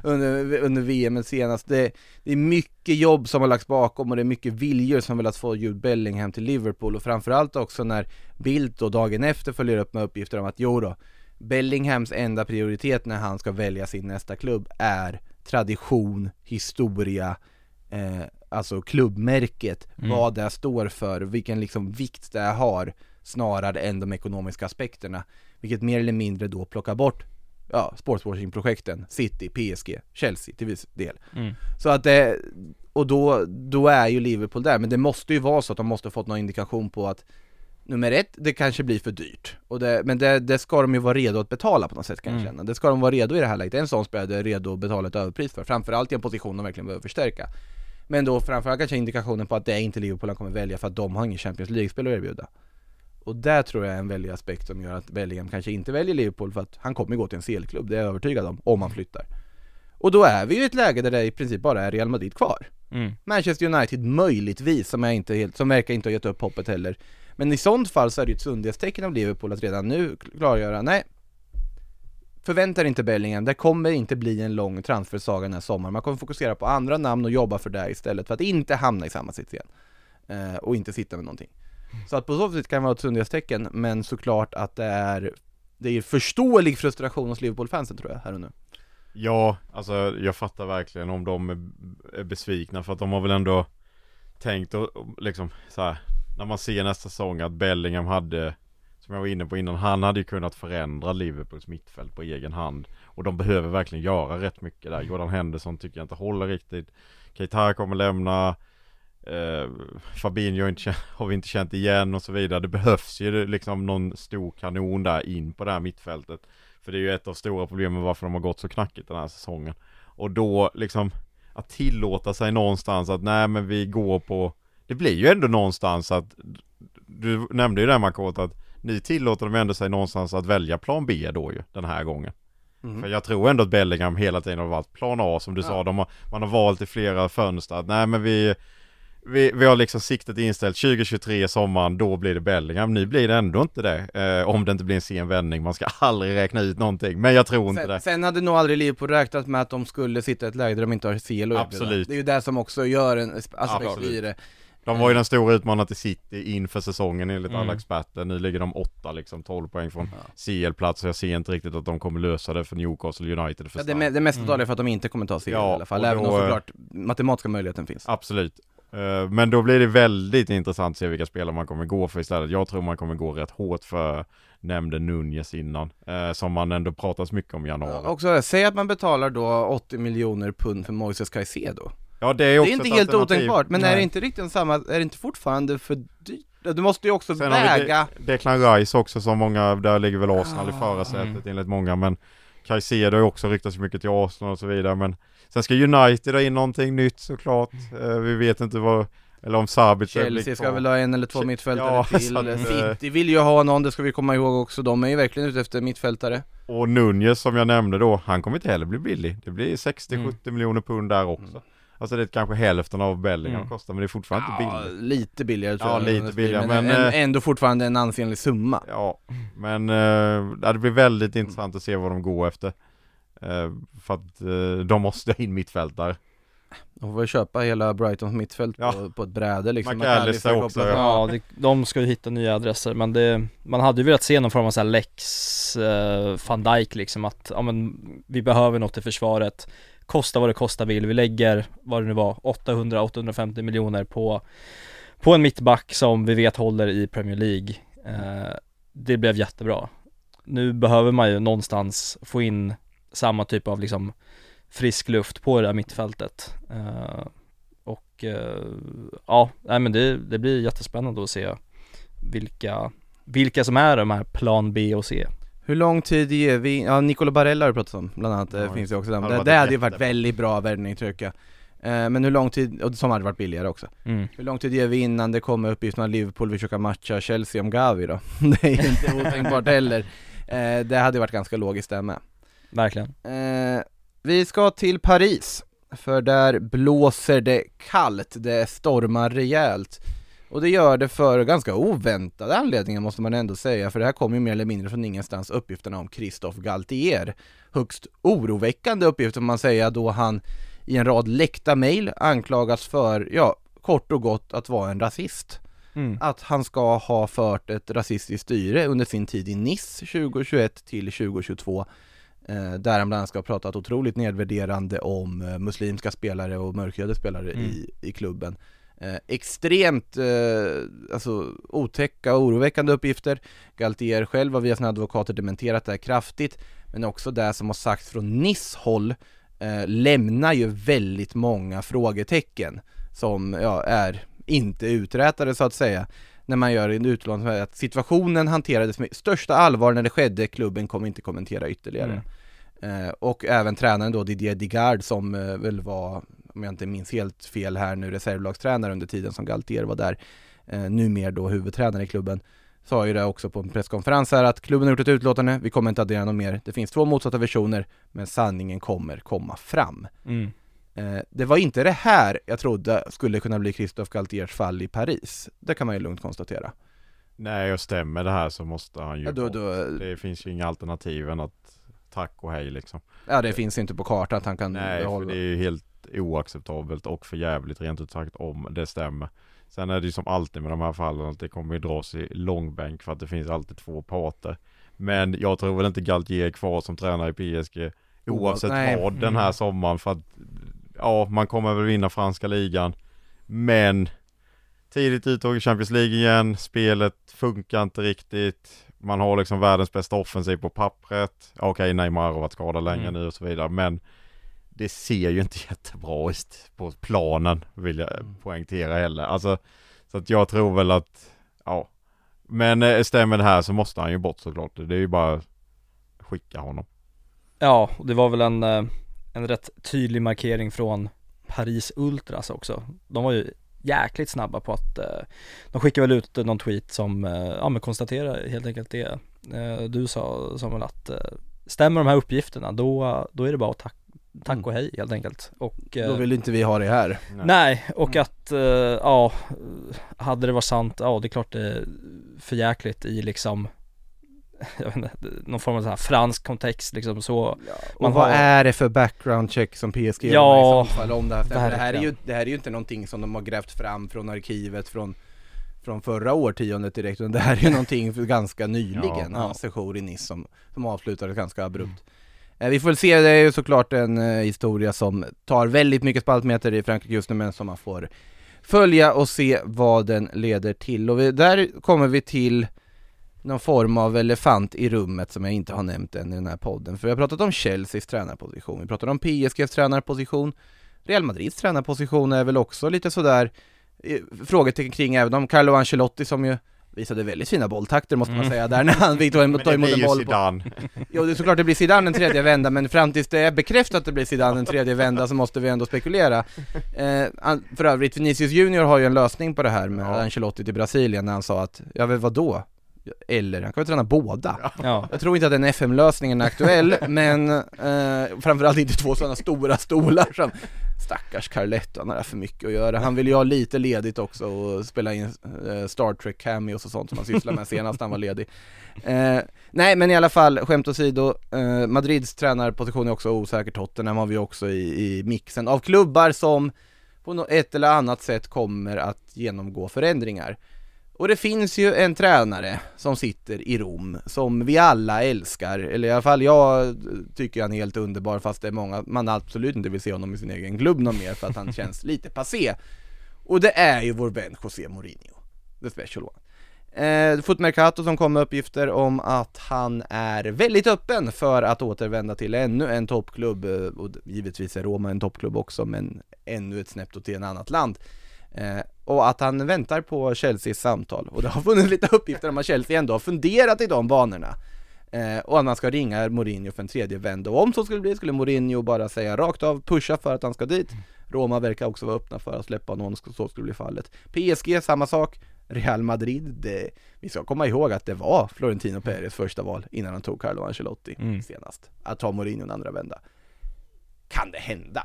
under, under VM senast det, det är mycket jobb som har lagts bakom och det är mycket viljor som velat få Jude Bellingham till Liverpool. Och framförallt också när Bildt då dagen efter följer upp med uppgifter om att jo då, Bellinghams enda prioritet när han ska välja sin nästa klubb är tradition, historia, eh, alltså klubbmärket, Mm. vad det står för, vilken liksom vikt det har snarare än de ekonomiska aspekterna. Vilket mer eller mindre då plockar bort ja, sportswashing-projekten, City, PSG, Chelsea till viss del. Mm. Så att det, och då, då är ju Liverpool där, men det måste ju vara så att de måste ha fått någon indikation på att Nummer ett, det kanske blir för dyrt, och det, men det, det ska de ju vara redo att betala på något sätt kan jag Mm. känna Det ska de vara redo i det här läget, en sån spelare är redo att betala ett överpris för, framförallt i en position de verkligen behöver förstärka Men då framförallt kanske indikationen på att det är inte Liverpool han kommer välja för att de har ingen Champions League-spel att erbjuda. Och där tror jag är en väldig aspekt som gör att Bellingham kanske inte väljer Liverpool för att han kommer gå till en CL-klubb, det är jag övertygad om, om han flyttar. Och då är vi ju i ett läge där det i princip bara är Real Madrid kvar. Mm. Manchester United möjligtvis, som, jag inte helt, som verkar inte ha gett upp hoppet heller. Men i sånt fall så är det ju ett sundhetstecken av Liverpool att redan nu klargöra, nej Förvänta dig inte Bellingham, det kommer inte bli en lång transfersaga den här sommaren. Man kommer fokusera på andra namn och jobba för det istället för att inte hamna i samma sits igen. Eh, Och inte sitta med någonting. Så att på så sätt kan det vara ett sundhetstecken, men såklart att det är Det är förståelig frustration hos Liverpool-fansen tror jag, här och nu. Ja, alltså jag fattar verkligen om de är, är besvikna för att de har väl ändå tänkt och och liksom så här, När man ser nästa säsong att Bellingham hade som jag var inne på innan, han hade ju kunnat förändra Liverpools mittfält på egen hand. Och de behöver verkligen göra rätt mycket där. Jordan Henderson tycker jag inte håller riktigt. Keita kommer lämna. Eh, Fabinho har, inte, har vi inte känt igen och så vidare. Det behövs ju liksom någon stor kanon där in på det här mittfältet. För det är ju ett av stora problemen varför de har gått så knackigt den här säsongen. Och då liksom Att tillåta sig någonstans att nej men vi går på Det blir ju ändå någonstans att Du nämnde ju det Makot att ni tillåter dem ändå sig någonstans att välja plan B då ju den här gången Mhm. För jag tror ändå att Bellingham hela tiden har valt plan A som du Ja. sa de har, Man har valt i flera fönster att nej men vi vi, vi har liksom siktet inställt 2023 sommaren, då blir det Bellingham. Nu blir det ändå inte det. Eh, om det inte blir en sen vändning. Man ska aldrig räkna ut någonting. Men jag tror inte Sen, det. sen hade nog aldrig Liverpool räknat med att de skulle sitta i ett läge där de inte har erbjuda. Absolut. Det är ju det som också gör en aspekt Absolut. i det De var ju den stora utmanaren till City inför säsongen enligt Mm. alla experter. Nu ligger de åtta liksom, 12 poäng från. CL-plats. Jag ser inte riktigt att de kommer lösa det för Newcastle United. För ja, det, det mesta Mm. talar för att de inte kommer ta CL Ja, i alla fall, även om eh, såklart matematiska möjligheten finns Absolut. Eh, Men då blir det väldigt intressant att se vilka spelare man kommer gå för istället. Jag tror man kommer gå rätt hårt för nämnde Nunez innan. eh, Som man ändå pratas mycket om i januari. ja, Också, säg att man betalar då 80 miljoner pund för Moises Caicedo Ja det är Det också är inte helt otänkbart, men är det Nej. inte riktigt samma, är det inte fortfarande för dyrt? Du måste ju också Sen har vi väga De- Declan Rice också som många, där ligger väl Arsenal i Ah, förarsätet mm. enligt många men Caicedo har ju också ryktats mycket till Arsenal och så vidare men Sen ska United ha in någonting nytt såklart. Eh, vi vet inte vad, eller om blir Chelsea ska väl ha en eller två mittfältare Ja, till, att, eh, City vill ju ha någon, det ska vi komma ihåg också, de är ju verkligen ute efter mittfältare Och Nunez som jag nämnde då, han kommer inte heller bli billig. Det blir 60-70 Mm. miljoner pund där också. Alltså det är kanske hälften av Bellingham Mm. kostar men det är fortfarande inte Ja, billigt. lite billigare tror Ja, jag. lite men, billigare, men, men, ä- eh, ändå fortfarande en ansenlig summa. Ja, men ja, det blir väldigt intressant att se vad de går efter. Eh, för att de måste ha in mittfältare. De får väl köpa hela Brightons mittfält Ja. på, på ett bräde liksom. McAllister också, kopplat- Ja, det, de ska ju hitta nya adresser men det, man hade ju velat se någon form av så här Lex eh, van Dijk liksom att, ja men vi behöver något i försvaret. Kosta vad det kosta vill, vi lägger, vad det nu var, 800-850 miljoner på På en mittback som vi vet håller i Premier League. Eh, Det blev jättebra. Nu behöver man ju någonstans få in samma typ av liksom frisk luft på det här mittfältet eh, Och eh, ja, nej men det, det blir jättespännande att se vilka, vilka som är de här plan B och C Hur lång tid ger vi, ja Nicolo Barella har du pratat om bland annat, det Ja, finns ju också där. Det, det hade ju varit väldigt bra värvning tycker jag. Eh, Men hur lång tid, och som hade varit billigare också. mm. Hur lång tid ger vi innan det kommer uppgifter om att Liverpool vill försöka matcha Chelsea om Gavi då? Det är inte otänkbart heller. Eh, Det hade varit ganska logiskt där med. Verkligen Eh, vi ska till Paris, för där blåser det kallt, det stormar rejält. Och det gör det för ganska oväntade anledningar måste man ändå säga, för det här kommer ju mer eller mindre från ingenstans uppgifterna om Christophe Galtier. Högst oroväckande uppgifter man säga då han i en rad läckta mejl anklagas för, ja, kort och gott att vara en rasist mm. att han ska ha fört ett rasistiskt styre under sin tid i Nice 2021 till 2022 eh, där han bland annat ska ha pratat otroligt nedvärderande om eh, muslimska spelare och mörkhyade spelare Mm. i, i klubben. Eh, extremt eh, alltså, otäcka och oroväckande uppgifter. Galtier själv har via sina advokater dementerat det här kraftigt men också det som har sagts från Nice håll eh, lämnar ju väldigt många frågetecken som ja, är inte uträtade så att säga när man gör en utlåning att situationen hanterades med största allvar när det skedde, klubben kommer inte kommentera ytterligare. Eh, och även tränaren då Didier Digard som eh, väl var, om jag inte minns helt fel här nu, reservlagstränare under tiden som Galtier var där, eh, numera då huvudtränare i klubben, sa ju det också på en presskonferens här att klubben har gjort ett utlåtande, vi kommer inte addera något mer, det finns två motsatta versioner, men sanningen kommer komma fram. Mm. Eh, det var inte det här jag trodde skulle kunna bli Christophe Galtiers fall i Paris. Det kan man ju lugnt konstatera. Nej och stämmer det här så måste han ju Ja, då, bort. då, Det finns ju inga alternativ än att tack och hej liksom. ja det finns inte på kartan att han kan Nej för det är ju helt oacceptabelt och för jävligt rent ut sagt om det stämmer. Sen är det ju som alltid med de här fallen att det kommer ju dras i långbänk för att det finns alltid två parter. Men jag tror väl inte Galtier är kvar som tränare i PSG oavsett Nej. vad den här Mm. sommaren för att ja, man kommer väl vinna franska ligan. Men tidigt uttåg i Champions League igen, spelet funkar inte riktigt. Man har liksom världens bästa offensiv på pappret. Okej, Neymar har varit skadad länge Mm. nu och så vidare, men det ser ju inte jättebra ut på planen vill jag Mm. poängtera heller. Alltså, så att jag tror väl att, ja. Men eh, stämmer det här så måste han ju bort såklart. Det är ju bara att skicka honom. Ja, och det var väl en, eh, en rätt tydlig markering från Paris Ultras också De var ju jäkligt snabba på att eh, De skickade väl ut någon tweet som, eh, ja men konstaterar helt enkelt det eh, Du sa Samuel att eh, Stämmer de här uppgifterna då, då är det bara att tack, tack Mm. och hej helt enkelt och eh, Då vill inte vi ha det här. Nej, och Mm. att, eh, ja, hade det varit sant, ja det är klart det är för jäkligt i liksom jag vet inte, någon form av så här fransk kontext liksom så Och Man vad har- är det för background check som PSG Ja, i så fall om det här? För det här, är ju, det här är ju inte någonting som de har grävt fram från arkivet från från förra årtiondet direkt, utan det här är ju någonting för ganska nyligen, Ja. sejour i Nice som, som avslutades ganska abrupt. Eh, Vi får väl se, det är ju såklart en eh, historia som tar väldigt mycket spaltmeter i Frankrike just nu, men som man får följa och se vad den leder till. Och vi, där kommer vi till någon form av elefant i rummet som jag inte har nämnt än i den här podden. För vi har pratat om Chelseas tränarposition, vi pratar om PSGs tränarposition, Real Madrids tränarposition är väl också lite sådär eh, frågetecken kring, även om Carlo Ancelotti som ju visade väldigt fina bolltakter måste man Mm. säga där när han fick ta emot, ta emot en boll på. Jo det är såklart det blir Zidane en tredje vända men fram tills det är bekräftat att det blir Zidane en tredje vända så måste vi ändå spekulera eh, För övrigt, Vinicius Junior har ju en lösning på det här med Ja. Ancelotti till Brasilien när han sa att, ja men vadå? Eller han kan väl träna båda. Ja, Jag tror inte att den FM-lösningen är aktuell, men eh, framförallt inte två sådana stora stolar som Stackars Carletto, han har för mycket att göra. Han vill ju ha lite ledigt också och spela in eh, Star Trek cameos och sånt som han sysslade med senast han var ledig. Eh, nej men i alla fall, skämt åsido, eh, Madrids tränarposition är också osäker, Tottenham har vi också i, i mixen av klubbar som på ett eller annat sätt kommer att genomgå förändringar. Och det finns ju en tränare som sitter i Rom som vi alla älskar, eller i alla fall jag tycker han är helt underbar fast det är många, man absolut inte vill se honom i sin egen klubb någon mer för att han känns lite passé. Och det är ju vår vän José Mourinho, the special one. Eh, Foot Mercato som kom med uppgifter om att han är väldigt öppen för att återvända till ännu en toppklubb, eh, och givetvis är Roma en toppklubb också, men ännu ett snäpp då till en annat land. Eh, och att han väntar på Chelseas samtal, och det har funnits lite uppgifter om att Chelsea ändå har funderat i de banorna. Eh, och att man ska ringa Mourinho för en tredje vända, och om så skulle bli skulle Mourinho bara säga rakt av, pusha för att han ska dit. Roma verkar också vara öppna för att släppa någon, så skulle bli fallet. PSG, samma sak. Real Madrid, det, vi ska komma ihåg att det var Florentino Perez första val innan han tog Carlo Ancelotti Mm. senast. Att ta Mourinho en andra vända. Kan det hända?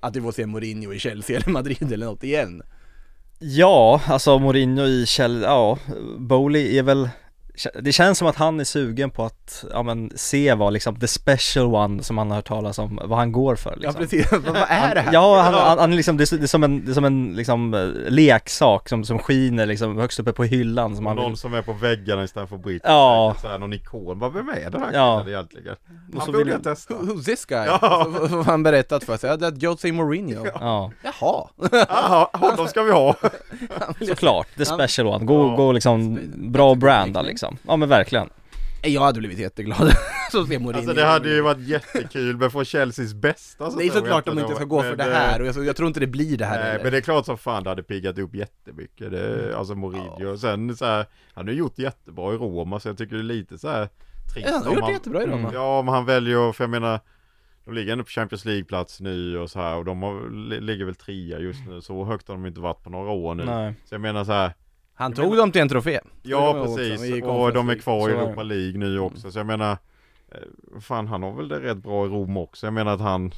Att vi får se Mourinho i Chelsea eller Madrid eller något igen? Ja alltså Mourinho i Chelsea, ja, Bowley är väl det känns som att han är sugen på att, ja men se vad liksom the special one som han har hört talas om, vad han går för liksom. Ja precis, vad, är det här? Ja, han, han, han är liksom, det är, det är som en, det är som en liksom eh, leksak som, som skiner liksom högst uppe på hyllan som han Någon vill, som är på väggarna istället för Bridge. Ja. Så här, någon ikon. Vad vem är den här Ja. killen egentligen? Och så Han borde vill- jag testa. Who- Who's this guy? Ja. Så, så han berättat för sig, ja det är Jose Mourinho. ja, Jaha. Jaha, honom ska vi ha. såklart, the Han- special one, gå, Ja. gå liksom bra branda liksom, ja men verkligen Jag hade blivit jätteglad så se Mourinho. Alltså det hade ju varit jättekul men få Chelseas bästa så Det är såklart de inte ska gå för det här eh, och jag, jag tror inte det blir det här Nej heller. men det är klart som fan det hade piggat upp jättemycket. Det, alltså Mourinho. Och sen så här, han har gjort jättebra i Roma så jag tycker det är lite så här trist Ja, han har gjort det jättebra i Roma. Ja om han väljer, för jag menar de ligger ändå på Champions League-plats nu och så här och de har, li- ligger väl trea just nu. Så högt har de inte varit på några år nu. Nej, Så jag menar så här, Han tog dem till en trofé. Ja precis, och de är kvar i. Europa League nu också så jag menar eh, Fan han har väl det rätt bra i Rom också, jag menar att han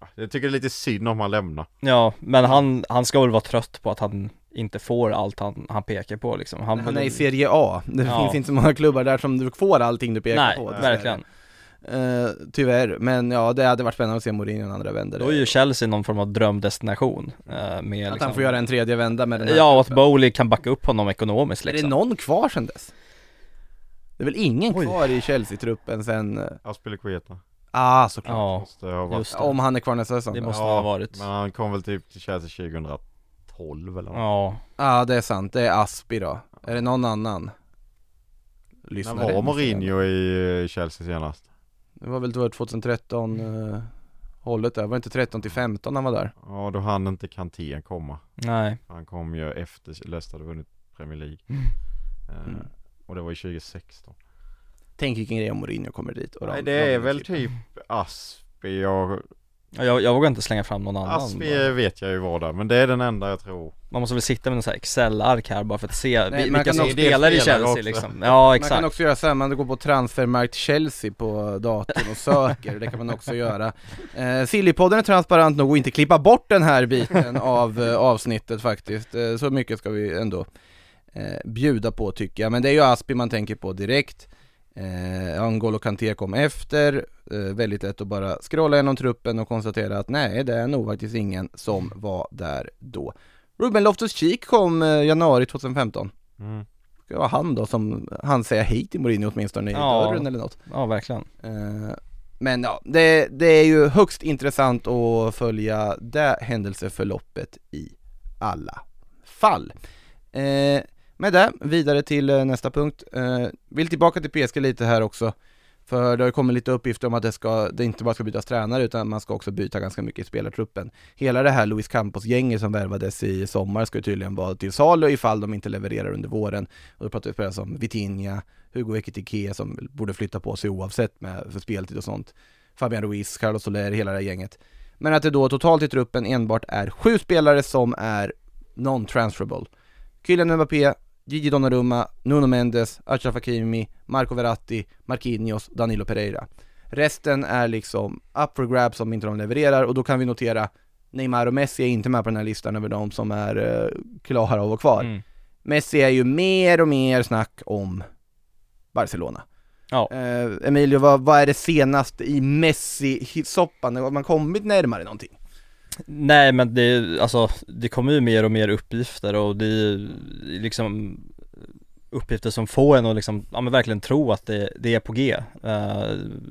ja, Jag tycker det är lite synd om han lämnar ja, men han, han ska väl vara trött på att han inte får allt han, han pekar på liksom Han, Han är i Serie A. Det Ja. finns inte så många klubbar där som du får allting du pekar Nej, på. dessvärre. verkligen Eh, tyvärr, men ja det hade varit spännande att se Mourinho en andra vända. Då är ju Chelsea någon form av drömdestination eh, med Att liksom, han får göra en tredje vända med den här Ja, och att. Bowley kan backa upp honom ekonomiskt Är det liksom någon kvar sen dess? Det är väl ingen Oj. kvar i Chelsea-truppen sen, eh, Aspilicueta ah såklart. Ja. Om han är kvar nästa säsong. Det Ja, måste Ja, ha varit Men han kom väl typ till Chelsea 2012 eller något. Ja, ah, det är sant. Det är Aspi då. Är det någon annan? När Lyssnare. var Mourinho i Chelsea senast? Det var väl då 2013 eh, hållet där. Var det inte 13 till 15 han var där? Ja då hann inte Kanté komma nej Han kom ju efter Leicester hade vunnit Premier League Mm. Eh, Mm. Och det var ju 2016 Tänk vilken grej om Mourinho kommer dit och Nej de- det de är väl klipper. typ Aspi och jag, jag vågar inte slänga fram någon annan Aspi vet jag ju var där men det är den enda jag tror Man måste väl sitta med en sån här Excel-ark här bara för att se Nej, vi- man vilka kan som också- spelar i Chelsea också. liksom Ja Man exakt kan också göra så här, man går på transfermarkt Chelsea på datorn och söker, det kan man också göra. Eh, Sillypodden är transparent nog att inte klippa bort den här biten av eh, avsnittet faktiskt. Eh, så mycket ska vi ändå eh, bjuda på tycker jag. Men det är ju Aspi man tänker på direkt. Eh, Angolo Kanté kom efter, eh, väldigt lätt att bara scrolla igenom truppen och konstatera att nej, det är nog faktiskt ingen som var där då. Ruben Loftus-Cheek kom eh, januari 2015 mm. ska vara han då som, han säger hej till Mourinho åtminstone i Ja. dörren eller något. Ja verkligen Eh, men ja, det, det är ju högst intressant att följa det händelseförloppet i alla fall. Eh, med det, vidare till eh, nästa punkt. Eh, vill tillbaka till PSG lite här också. För det har kommit lite uppgifter om att det, ska, det inte bara ska bytas tränare utan man ska också byta ganska mycket i spelartruppen. Hela det här Luis Campos-gänget som värvades i sommar ska ju tydligen vara till salu ifall de inte levererar under våren. Och då pratar vi spelare som Vitinha, Hugo Ekitike som borde flytta på sig oavsett med, för speltid och sånt. Fabian Ruiz, Carlos Soler, hela det här gänget. Men att det då totalt i truppen enbart är sju spelare som är non-transferable. Kylian Mbappé, Gigi Donnarumma, Nuno Mendes, Achraf Hakimi, Marco Verratti, Marquinhos, Danilo Pereira. Resten är liksom up for grabs om inte de levererar och då kan vi notera Neymar och Messi är inte med på den här listan över de som är uh, klara att vara kvar. Mm. Messi är ju mer och mer snack om Barcelona. Ja. Eh, Emilio, vad, vad är det senaste i Messi-soppan? Har man kommit närmare någonting? Nej men det, alltså, det kommer ju mer och mer uppgifter och det är liksom uppgifter som får en att liksom, ja men verkligen tro att det, det är på G. Uh,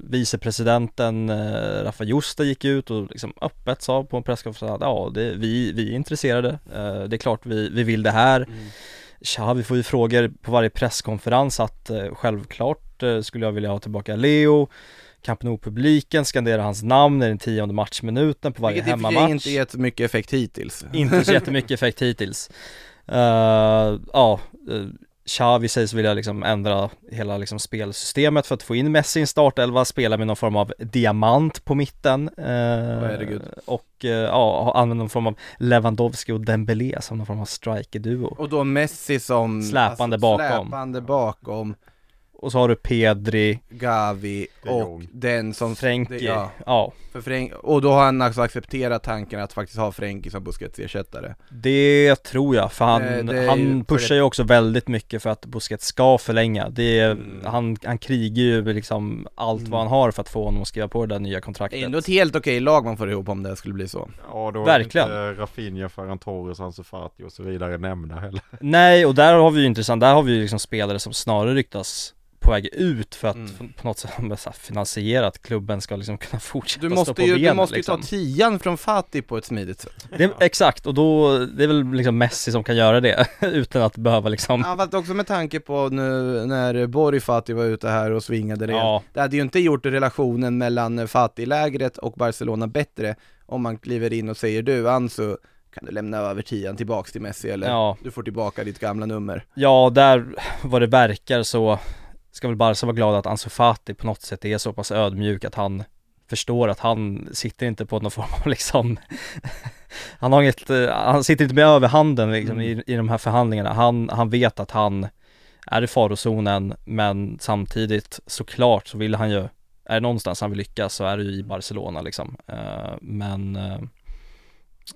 vicepresidenten uh, Rafa Justa gick ut och liksom öppet sa på en presskonferens att ja, det, vi, vi är intresserade. Uh, det är klart vi, vi vill det här. Mm. Tja, vi får ju frågor på varje presskonferens att uh, självklart uh, skulle jag vilja ha tillbaka Leo. Camp Nou-publiken skanderar hans namn i den tionde matchminuten på varje Vilket hemmamatch. Vilket inte gett mycket effekt hittills. Inte så jättemycket effekt hittills. Uh, ja, uh, Xavi sägs vilja liksom ändra hela liksom spelsystemet för att få in Messi i en startelva, spela med någon form av diamant på mitten uh, Herregud. och uh, ja, använda någon form av Lewandowski och Dembélé som någon form av striker-duo. Och då Messi som Släpande bakom. Släpande bakom Och så har du Pedri, Gavi och den som Frenkie, ja, ja. för Frenk, och då har han alltså accepterat tanken att faktiskt ha Frenkie som Busquets ersättare Det tror jag, för han, Eh, det är han pushar ju också väldigt mycket för att Busquets ska förlänga Det är, Mm. han, han krigar ju liksom allt Mm. vad han har för att få honom att skriva på det där nya Det kontraktet är ändå ett helt okej lag man får ihop om det skulle bli så Ja, då Verkligen. inte Rafinha, Ferran Torres, Ansu Fati och så vidare nämnda heller. Nej, och där har vi ju intressant, där har vi ju liksom spelare som snarare ryktas på väg ut för att Mm. på något sätt finansiera att klubben ska liksom kunna fortsätta Du stå måste på ju, benen du måste ju liksom. ta tian från Fati på ett smidigt sätt det, Exakt, och då, det är väl liksom Messi som kan göra det utan att behöva liksom Ja fast också med tanke på nu när Borg Fati var ute här och svingade rejält Ja, Det hade ju inte gjort relationen mellan Fati-lägret och Barcelona bättre om man kliver in och säger du Ansu, kan du lämna över tian tillbaks till Messi eller? ja, Du får tillbaka ditt gamla nummer ja, där vad det verkar så ska väl Barca vara glad att Ansu Fati på något sätt är så pass ödmjuk att han förstår att han sitter inte på någon form av liksom Han har inget, eh, han sitter inte med överhanden liksom Mm. i, i de här förhandlingarna. Han, han vet att han är i farozonen men samtidigt såklart så vill han ju Är det någonstans han vill lyckas så är det ju i Barcelona liksom. Uh, men uh,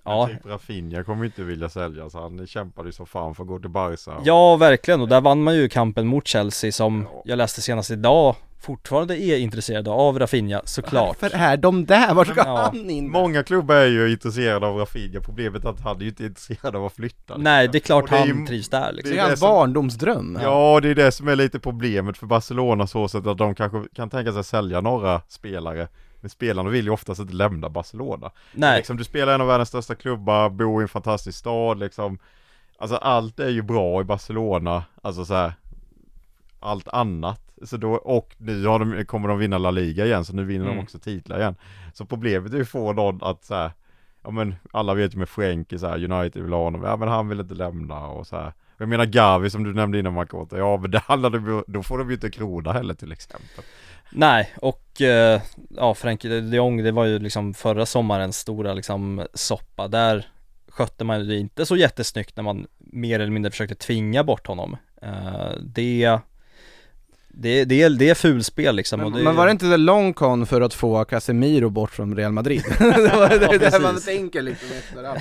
Ja, Typ Rafinha kommer inte vilja sälja så han kämpade ju så fan för att gå till Barca. och- Ja, verkligen. Och där vann man ju kampen mot Chelsea som Ja. jag läste senast idag fortfarande är intresserade av Rafinha, såklart. Varför är de där? Var ska Ja. han in? Många klubbar är ju intresserade av Rafinha, problemet är att han är ju inte intresserad av att flytta. Nej, det är klart det är ju- han trivs där Det liksom. är det är hans som- barndomsdröm Ja, det är det som är lite problemet för Barcelona så sätt att de kanske kan tänka sig sälja några spelare Men spelarna vill ju oftast inte lämna Barcelona. Nej, liksom, Du spelar i en av världens största klubbar, bor i en fantastisk stad liksom. Alltså allt är ju bra i Barcelona, alltså så här, Allt annat. Så då, och nu har de, kommer de vinna La Liga igen så nu vinner Mm. de också titlar igen. Så problemet är ju att få någon att så här, Ja men alla vet ju med Frenkie så här, United vill ha honom, ja men han vill inte lämna och så här. Jag menar Gavi som du nämnde innan Makota, ja men det handlar ju, då får de ju inte krona heller till exempel nej och eh, ja, Frenkie de Jong, det var ju liksom förra sommarens stora liksom soppa. Där skötte man ju det inte så jättesnyggt när man mer eller mindre försökte tvinga bort honom. Eh, det det, det, är, det är fulspel liksom och men, det, men var det inte så long con för att få Casemiro bort från Real Madrid? det var det, Ja, det man tänker liksom efterhand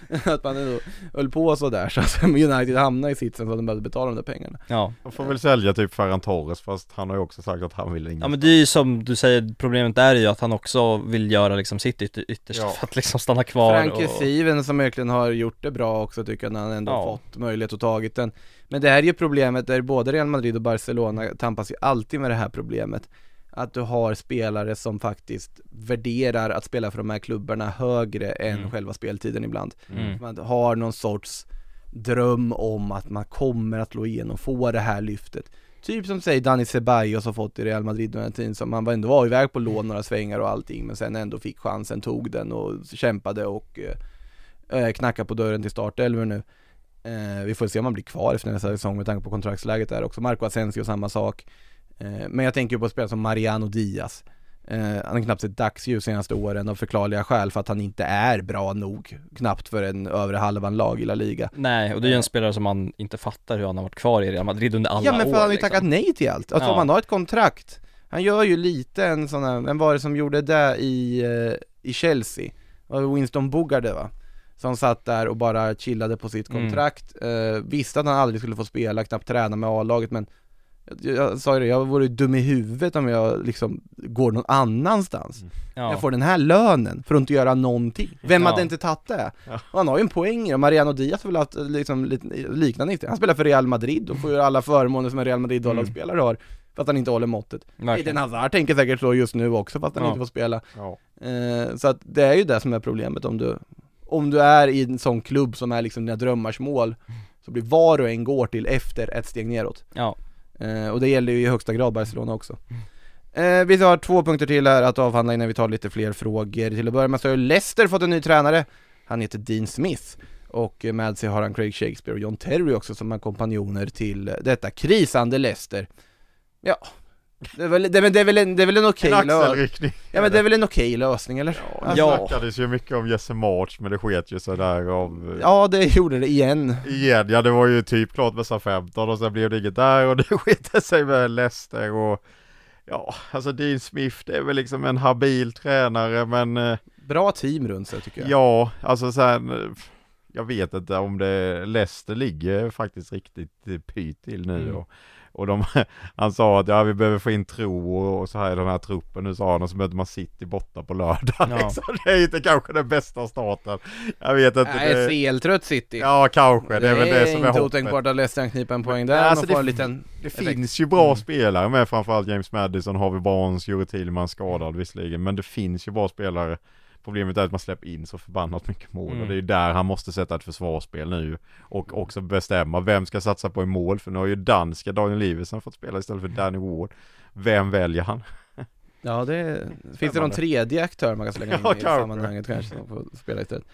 Att man ändå höll på sådär så att United hamnade i sitsen så att de behövde betala de där pengarna. Ja, De får väl sälja typ Ferran Torres fast han har ju också sagt att han vill inget Ja men det är ju som du säger, problemet är ju att han också vill göra liksom sitt ytter, yttersta Ja. för att liksom stanna kvar Frankie och... Steven som verkligen har gjort det bra också tycker jag när han ändå Ja. fått möjlighet att tagit den. Men det här är ju problemet där både Real Madrid och Barcelona tampas ju alltid med det här problemet Att du har spelare som faktiskt värderar att spela för de här klubbarna högre än Mm. själva speltiden ibland. Mm. Man har någon sorts dröm om att man kommer att slå igenom, få det här lyftet. Typ som säger Dani Ceballos har fått i Real Madrid under den tiden som man var ändå var iväg på lån några svängar och allting men sen ändå fick chansen, tog den och kämpade och eh, eh, knackade på dörren till startelvan nu. Eh, Vi får se om han blir kvar efter nästa säsong med tanke på kontraktsläget där också, Marco Asensio samma sak Men jag tänker ju på spelare som Mariano Diaz Eh, han har knappt sett dagsljus senaste åren av förklarliga skäl för att han inte är bra nog, knappt för en övre halvan lag i La Liga. Nej, och det är ju en spelare som man inte fattar hur han har varit kvar i Real Madrid under alla år ja men för han har ju liksom. tackat nej till allt, alltså Ja. om han har ett kontrakt Han gör ju lite en sån här, vem var det som gjorde det i, eh, i Chelsea? Var Winston Bogarde va? Som satt där och bara chillade på sitt Mm. kontrakt, eh, visste att han aldrig skulle få spela, knappt träna med A-laget men jag, jag sa ju det, jag vore dum i huvudet om jag liksom går någon annanstans ja. Jag får den här lönen för att inte göra någonting Vem Ja. hade inte tagit det? Ja. Och han har ju en poäng i det, Mariano Diaz har väl haft liksom lite liknande Han spelar för Real Madrid och får ju alla förmåner som en Real Madrid A-lagsspelare har För att han inte håller måttet. Eden Hazard tänker säkert så just nu också fast han Ja. inte får spela Ja. eh, Så att det är ju det som är problemet om du Om du är i en sån klubb som är liksom dina drömmars mål Så blir var och en går till efter ett steg neråt Ja, Eh, och det gäller ju i högsta grad Barcelona också. Eh, Vi har två punkter till här att avhandla innan vi tar lite fler frågor. Till att börja med så har ju Leicester fått en ny tränare. Han heter Dean Smith. Och med sig har han Craig Shakespeare och John Terry också som är kompanjoner till detta krisande Leicester. Ja, det är väl, det väl- det är väl en, det är väl en okej En lö- axelryckning. Ja men det är väl en okej lösning eller? Ja, Alltså, det Ja. snackades ju mycket om Jesse March men det sket ju sådär av ja det gjorde det igen Igen, ja det var ju typ klart med SA 15 och sen blev det inget där och det skete sig med Leicester och Ja, alltså Dean Smith det är väl liksom en habil tränare men eh, Bra team runt sig tycker jag Ja, alltså sen eh, Jag vet inte om det Leicester ligger faktiskt riktigt eh, pyt till nu Mm. och, och de, han sa att ja vi behöver få in tro och, så här i den här truppen. Nu sa han och så möter man City borta på lördag. Ja. liksom. Det är inte kanske den bästa starten. Jag vet inte Nej, det, feltrött City. Ja kanske, det är väl det som är inte hoppet. otänkbart att Leicester knipa en poäng där, Nej, alltså det- en liten Det finns ju bra Mm. spelare med framförallt James Madison, Harvey Barnes, Jure Tillman skadad visserligen. Men det finns ju bra spelare Problemet är att man släpper in så förbannat mycket mål. Mm. och det är ju där han måste sätta ett försvarsspel nu Och också bestämma vem ska satsa på i mål. För nu har ju danska Daniel Livesen fått spela istället för Danny Ward. Vem väljer han? Ja det, finns det någon tredje aktör man kan slänga in Ja, i sammanhanget kanske som får spela istället?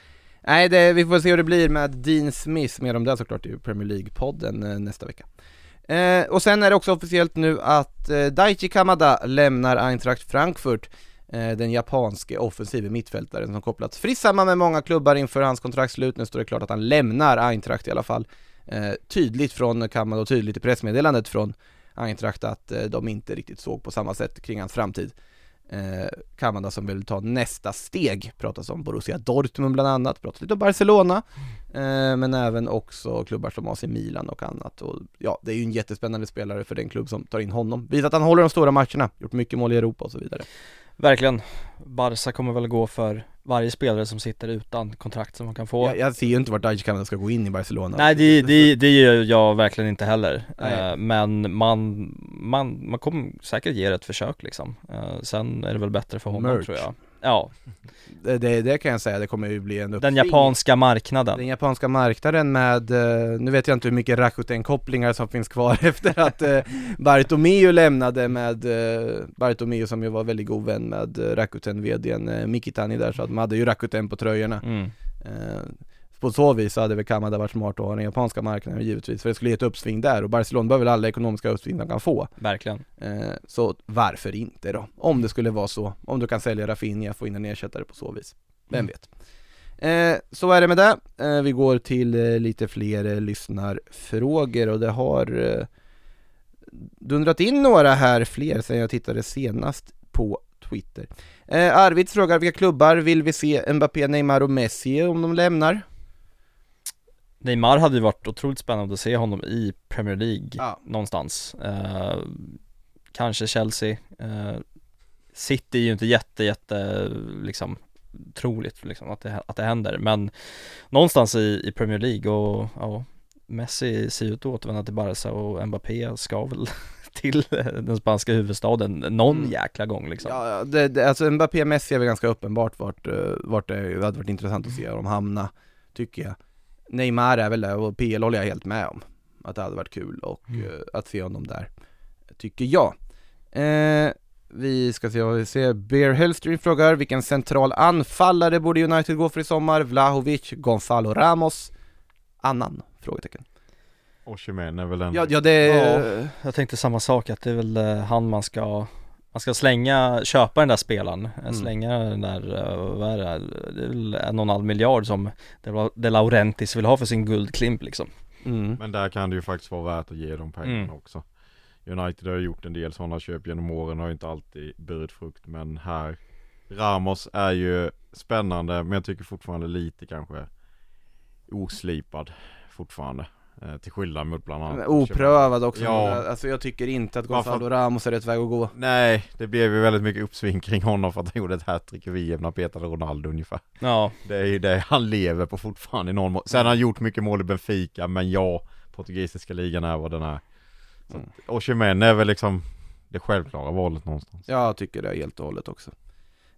Nej det, vi får se hur det blir med Dean Smith, mer om det såklart i Premier League-podden eh, nästa vecka. Eh, Och sen är det också officiellt nu att eh, Daichi Kamada lämnar Eintracht Frankfurt Eh, den japanske offensive mittfältaren som kopplats fritt samman med många klubbar inför hans kontraktslut. Nu står det klart att han lämnar Eintracht i alla fall. Eh, Tydligt från Kamada och tydligt i pressmeddelandet från Eintracht att eh, de inte riktigt såg på samma sätt kring hans framtid. Eh, Kamada som vill ta nästa steg, pratas om Borussia Dortmund bland annat, pratas lite om Barcelona. Eh, Men även också klubbar som AC Milan och annat. Och ja, det är ju en jättespännande spelare för den klubb som tar in honom. Visat att han håller de stora matcherna, gjort mycket mål i Europa och så vidare verkligen. Barca kommer väl gå för varje spelare som sitter utan kontrakt som man kan få. jag, jag ser ju inte vart Kamada ska gå in i Barcelona Nej det, det, det gör jag verkligen inte heller. Nej. Eh, men man, man, man kommer säkert ge det ett försök liksom. Eh, sen är det väl bättre för honom Merch. tror jag. Ja, det, det, kan jag säga, det kommer ju bli en den uppsving. japanska marknaden. Den japanska marknaden med, eh, nu vet jag inte hur mycket Rakuten-kopplingar som finns kvar efter att eh, Bartomeu lämnade med, eh, Bartomeu som ju var väldigt god vän med Rakuten-vdn Mikitani där så att de hade ju Rakuten på tröjorna Mm. På så vis hade väl Kamada varit smart att ha den japanska marknaden givetvis för det skulle ge ett uppsving där och Barcelona behöver väl alla ekonomiska uppsving de kan få Verkligen. eh, Så varför inte då? Om det skulle vara så, om du kan sälja Rafinha, få in en ersättare på så vis Vem Mm. vet? Eh, så är det med det. Eh, vi går till eh, lite fler eh, lyssnarfrågor och det har eh, dundrat in några här fler sen jag tittade senast på Twitter. Eh, Arvid frågar vilka klubbar vill vi se Mbappé, Neymar och Messi om de lämnar? Neymar hade ju varit otroligt spännande att se honom i Premier League Ja. någonstans. Eh, kanske Chelsea. Eh, City är ju inte jätte, jätte liksom troligt liksom att det, att det händer men någonstans i, i Premier League och ja, Messi ser ut att återvända till Barca och Mbappé ska väl till den spanska huvudstaden någon Mm. jäkla gång liksom. Ja, det, det, alltså Mbappé, Messi är väl ganska uppenbart vart, eh, vart det hade varit intressant att se dem hamna, tycker jag. Neymar är väl det och PL håller jag helt med om. Att det hade varit kul och Mm. eh, att se honom där, tycker jag. Eh, vi ska se vad vi ser. Bear Hellstream frågar vilken central anfallare borde United gå för i sommar? Vlahovic, Gonzalo Ramos, annan? Frågetecken. Osimhen är väl en Ja, ja det Ja. Jag tänkte samma sak att det är väl eh, han man ska man ska slänga, köpa den där spelaren, Mm. slänga den där, eh, vad är det, det är och en halv miljard som De- Laurentis vill ha för sin guldklimp liksom. Mm. Men där kan det ju faktiskt vara värt att ge de pengarna Mm. också. United har ju gjort en del sådana köp genom åren har ju inte alltid burit frukt men här Ramos är ju spännande men jag tycker fortfarande lite kanske oslipad fortfarande. Eh, till skillnad mot bland annat Oprövad också, Ja. alltså jag tycker inte att Varför- Gonzalo Ramos är rätt väg att gå Nej, det blev ju väldigt mycket uppsving kring honom för att han gjorde ett hattrick i VM när han petade Ronaldo ungefär. Ja, Det är ju det han lever på fortfarande i någon mån. Sen har han gjort mycket mål i Benfica, men ja, portugisiska ligan är vad den är. Så Mm. att, Osimhen är väl liksom det självklara valet någonstans. Jag tycker det helt och hållet också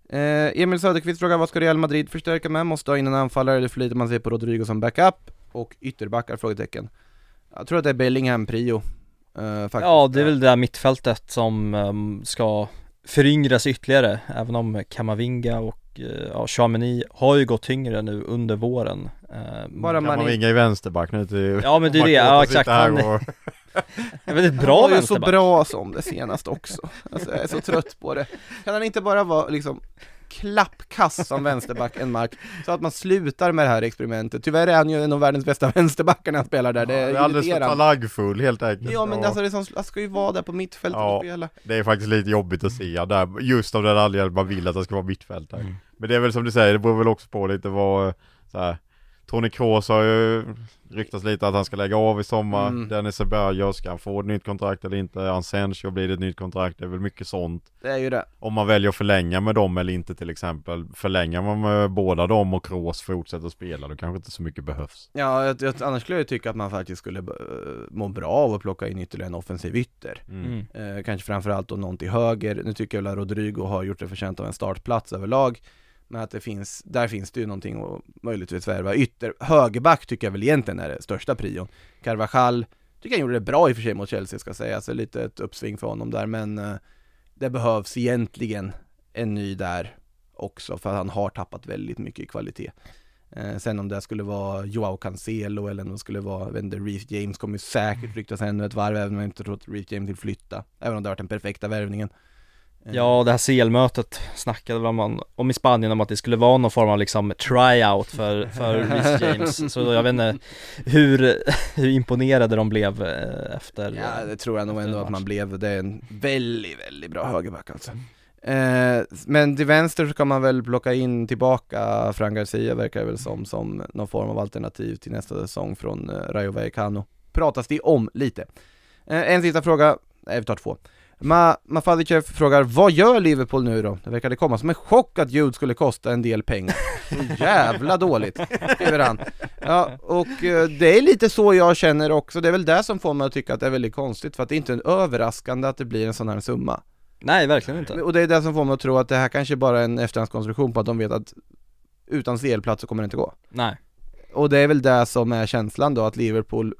eh, Emil Söderqvist frågar vad ska Real Madrid förstärka med? Måste ha in en anfallare eller förlitar man sig på Rodrigo som backup? Och ytterbackar? Frågetecken Jag tror att det är Bellingham prio eh, faktiskt. ja det är väl det där mittfältet som ehm, ska föryngras ytterligare, även om Kamavinga och eh, ja, Chamini har ju gått tyngre nu under våren. Eh, Bara man ringa i vänsterback nu till Ja men det är det, ja exakt. Han och- är väldigt Han bra var ju så bra som det senast också Alltså jag är så trött på det Kan han inte bara vara liksom klappkass som vänsterback en mark Så att man slutar med det här experimentet Tyvärr är han ju en av världens bästa vänsterbackar när han spelar där, det Ja, är, det är alldeles för talangfull helt enkelt. Ja men Ja. alltså det som, han ska ju vara där på mittfältet Ja. och spela Det är faktiskt lite jobbigt att se där, just av den anledningen man vill att det ska vara mittfältare. Mm. Men det är väl som du säger, det beror väl också på lite vad, så här, Tony Kroos har ju ryktats lite att han ska lägga av i sommar. Mm. Dennis Ceballos, ska han få ett nytt kontrakt eller inte? Ansencio blir det ett nytt kontrakt? Det är väl mycket sånt. Det är ju det Om man väljer att förlänga med dem eller inte till exempel. Förlänger man med båda dem och Kroos fortsätter att spela, då kanske inte så mycket behövs. Ja, jag, jag, annars skulle jag ju tycka att man faktiskt skulle uh, må bra av att plocka in ytterligare en offensiv ytter Mm. Mm. Eh, kanske framförallt då någon till höger. Nu tycker jag väl att Rodrigo har gjort det förtjänt av en startplats överlag. Men att det finns, där finns det ju någonting att möjligtvis värva. Ytter, högerback tycker jag väl egentligen är det största prion. Carvajal, tycker jag gjorde det bra i och för sig mot Chelsea ska sägas, så lite ett uppsving för honom där men eh, det behövs egentligen en ny där också för att han har tappat väldigt mycket i kvalitet. Eh, sen om det skulle vara Joao Cancelo eller om det skulle vara, jag vet inte, Reece James kommer ju säkert ryktas ännu ett varv även om jag inte tror att Reece James vill flytta. Även om det har varit den perfekta värvningen. Ja, det här CL-mötet snackade väl om, i Spanien om att det skulle vara någon form av liksom tryout för, för Reece James Så jag vet inte hur, hur imponerade de blev eh, efter Ja, det tror jag nog ändå att man blev. Det är en väldigt, väldigt bra högerback alltså. Eh, men till vänster så kan man väl plocka in tillbaka Fran Garcia verkar det väl som, som någon form av alternativ till nästa säsong från eh, Rayo Vallecano. Pratas det om lite. Eh, en sista fråga, nej vi tar två. Ma frågar, vad gör Liverpool nu då? Det verkade komma som en chock att Jude skulle kosta en del pengar. Så jävla dåligt, skriver han. Ja, och eh, det är lite så jag känner också, det är väl det som får mig att tycka att det är väldigt konstigt, för att det är inte en överraskande att det blir en sån här summa. Nej, verkligen inte Och det är det som får mig att tro att det här kanske bara är en efterhandskonstruktion på att de vet att utan CL-plats så kommer det inte gå. Nej Och det är väl det som är känslan då, att Liverpool,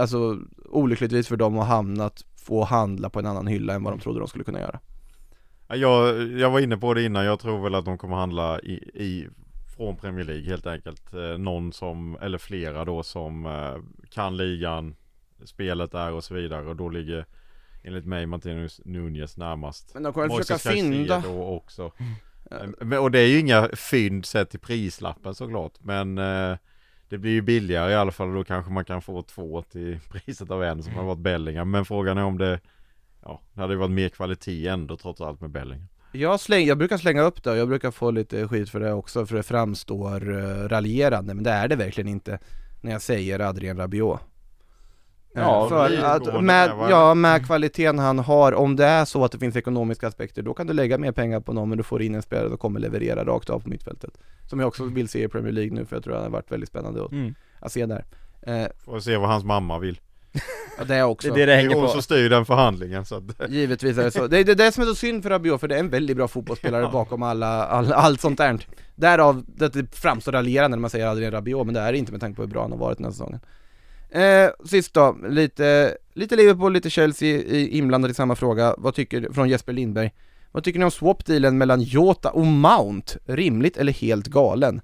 alltså olyckligtvis för dem har hamnat få handla på en annan hylla än vad de trodde de skulle kunna göra. Ja, Jag, jag var inne på det innan, jag tror väl att de kommer handla i, i från Premier League helt enkelt. Eh, någon som, eller flera då som eh, kan ligan, spelet där och så vidare och då ligger enligt mig Martinus Nunez närmast. Men de kommer väl Moises försöka fynda. Caicedo också. Men, och det är ju inga fynd sett till prislappen såklart men eh, det blir ju billigare i alla fall och då kanske man kan få två till priset av en som har varit Bellingham. Men frågan är om det, ja, det hade ju varit mer kvalitet ändå trots allt med Bellingham. Jag, släng, jag brukar slänga upp det och jag brukar få lite skit för det också för det framstår uh, raljerande men det är det verkligen inte när jag säger Adrien Rabiot. Ja, för att med, ja, med kvaliteten han har, om det är så att det finns ekonomiska aspekter då kan du lägga mer pengar på någon men du får in en spelare som kommer leverera rakt av på mittfältet. Som jag också vill se i Premier League nu för jag tror det har varit väldigt spännande att, mm. att se där. Eh, Får se vad hans mamma vill. ja, det är också. Det är det det hänger hon på som styr den förhandlingen så att Givetvis är det så. Det är det, som är så synd för Rabiot, för det är en väldigt bra fotbollsspelare bakom alla, all, allt sånt där. Därav det det framstår raljerande när man säger Adrien Rabiot, men det är det inte med tanke på hur bra han har varit den här säsongen. Eh, sist då, lite, lite Liverpool, lite Chelsea i, inblandade i samma fråga. Vad tycker, från Jesper Lindberg. Vad tycker ni om swap-dealen mellan Jota och Mount? Rimligt eller helt galen?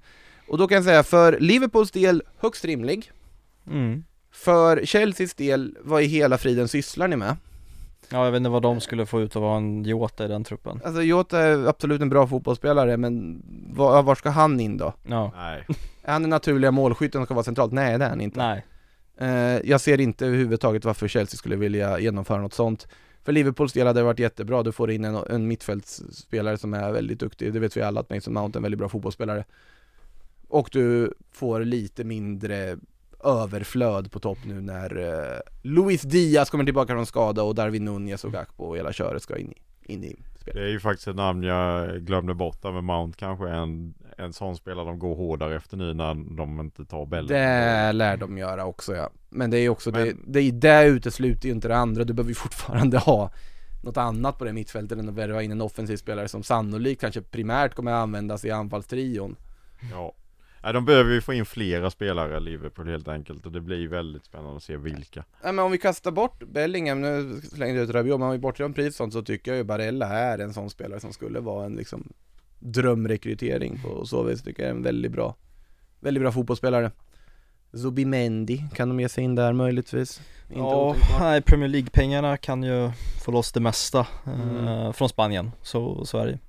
Och då kan jag säga, för Liverpools del, högst rimlig. Mm. För Chelseas del, vad i hela friden sysslar ni med? Ja jag vet inte vad de skulle få ut av att ha en Jota i den truppen Alltså Jota är absolut en bra fotbollsspelare men var, var ska han in då? Ja, Nej. Är han den naturliga målskytten som ska vara centralt? Nej det är han inte. nej Eh, jag ser inte överhuvudtaget varför Chelsea skulle vilja genomföra något sånt. För Liverpools del hade det varit jättebra, du får in en, en mittfältsspelare som är väldigt duktig, det vet vi alla att Mason Mount är en väldigt bra fotbollsspelare. Och du får lite mindre överflöd på topp nu när eh, Luis Diaz kommer tillbaka från skada och Darwin Nunez och Gakpo och hela köret ska in i, in i det spelet. är ju faktiskt ett namn jag glömde bort där med Mount kanske en, en sån spelare de går hårdare efter nu när de inte tar Bellingham. Det lär de göra också ja. Men det är också, det, Men- det, det utesluter ju inte det andra, du behöver ju fortfarande ha något annat på det mittfältet än att värva in en offensiv spelare som sannolikt kanske primärt kommer användas i anfallstrion. Ja. Nej, de behöver ju få in flera spelare Liverpool helt enkelt och det blir väldigt spännande att se vilka. Nej men om vi kastar bort Bellingham, nu slängde jag ut Rabiot, men om vi bortser från pris sånt så tycker jag ju Barella är en sån spelare som skulle vara en liksom drömrekrytering på så vis tycker jag är en väldigt bra, väldigt bra fotbollsspelare. Zubimendi, kan de ge sig in där möjligtvis? Inte Ja, nej Premier League-pengarna kan ju få loss det mesta Mm. eh, från Spanien, så, så är det.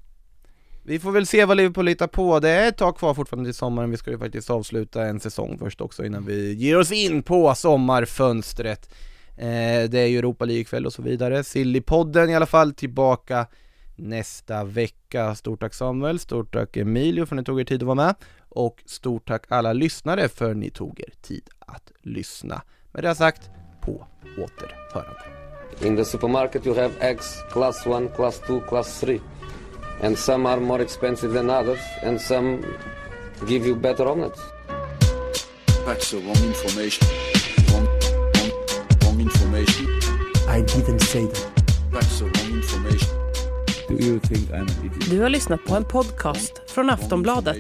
Vi får väl se vad Liverpool hittar på, det är ett tag kvar fortfarande till sommaren, vi ska ju faktiskt avsluta en säsong först också innan vi ger oss in på sommarfönstret. Eh, Det är ju Europa League-kväll och så vidare, Sillypodden i alla fall tillbaka nästa vecka. Stort tack Samuel, stort tack Emilio för att ni tog er tid att vara med. Och stort tack alla lyssnare för att ni tog er tid att lyssna. Med det sagt, på återhörande. In the supermarket, you have eggs class 1, class 2, class 3. And some are more expensive than others, and some give you better omelets. That's the wrong information. Wrong, wrong, wrong information. I didn't say that. That's the wrong information. Do you think I'm an idiot? Du har lyssnat på en podcast från Aftonbladet.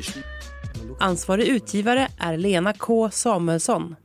Ansvarig utgivare är Lena K Samuelsson.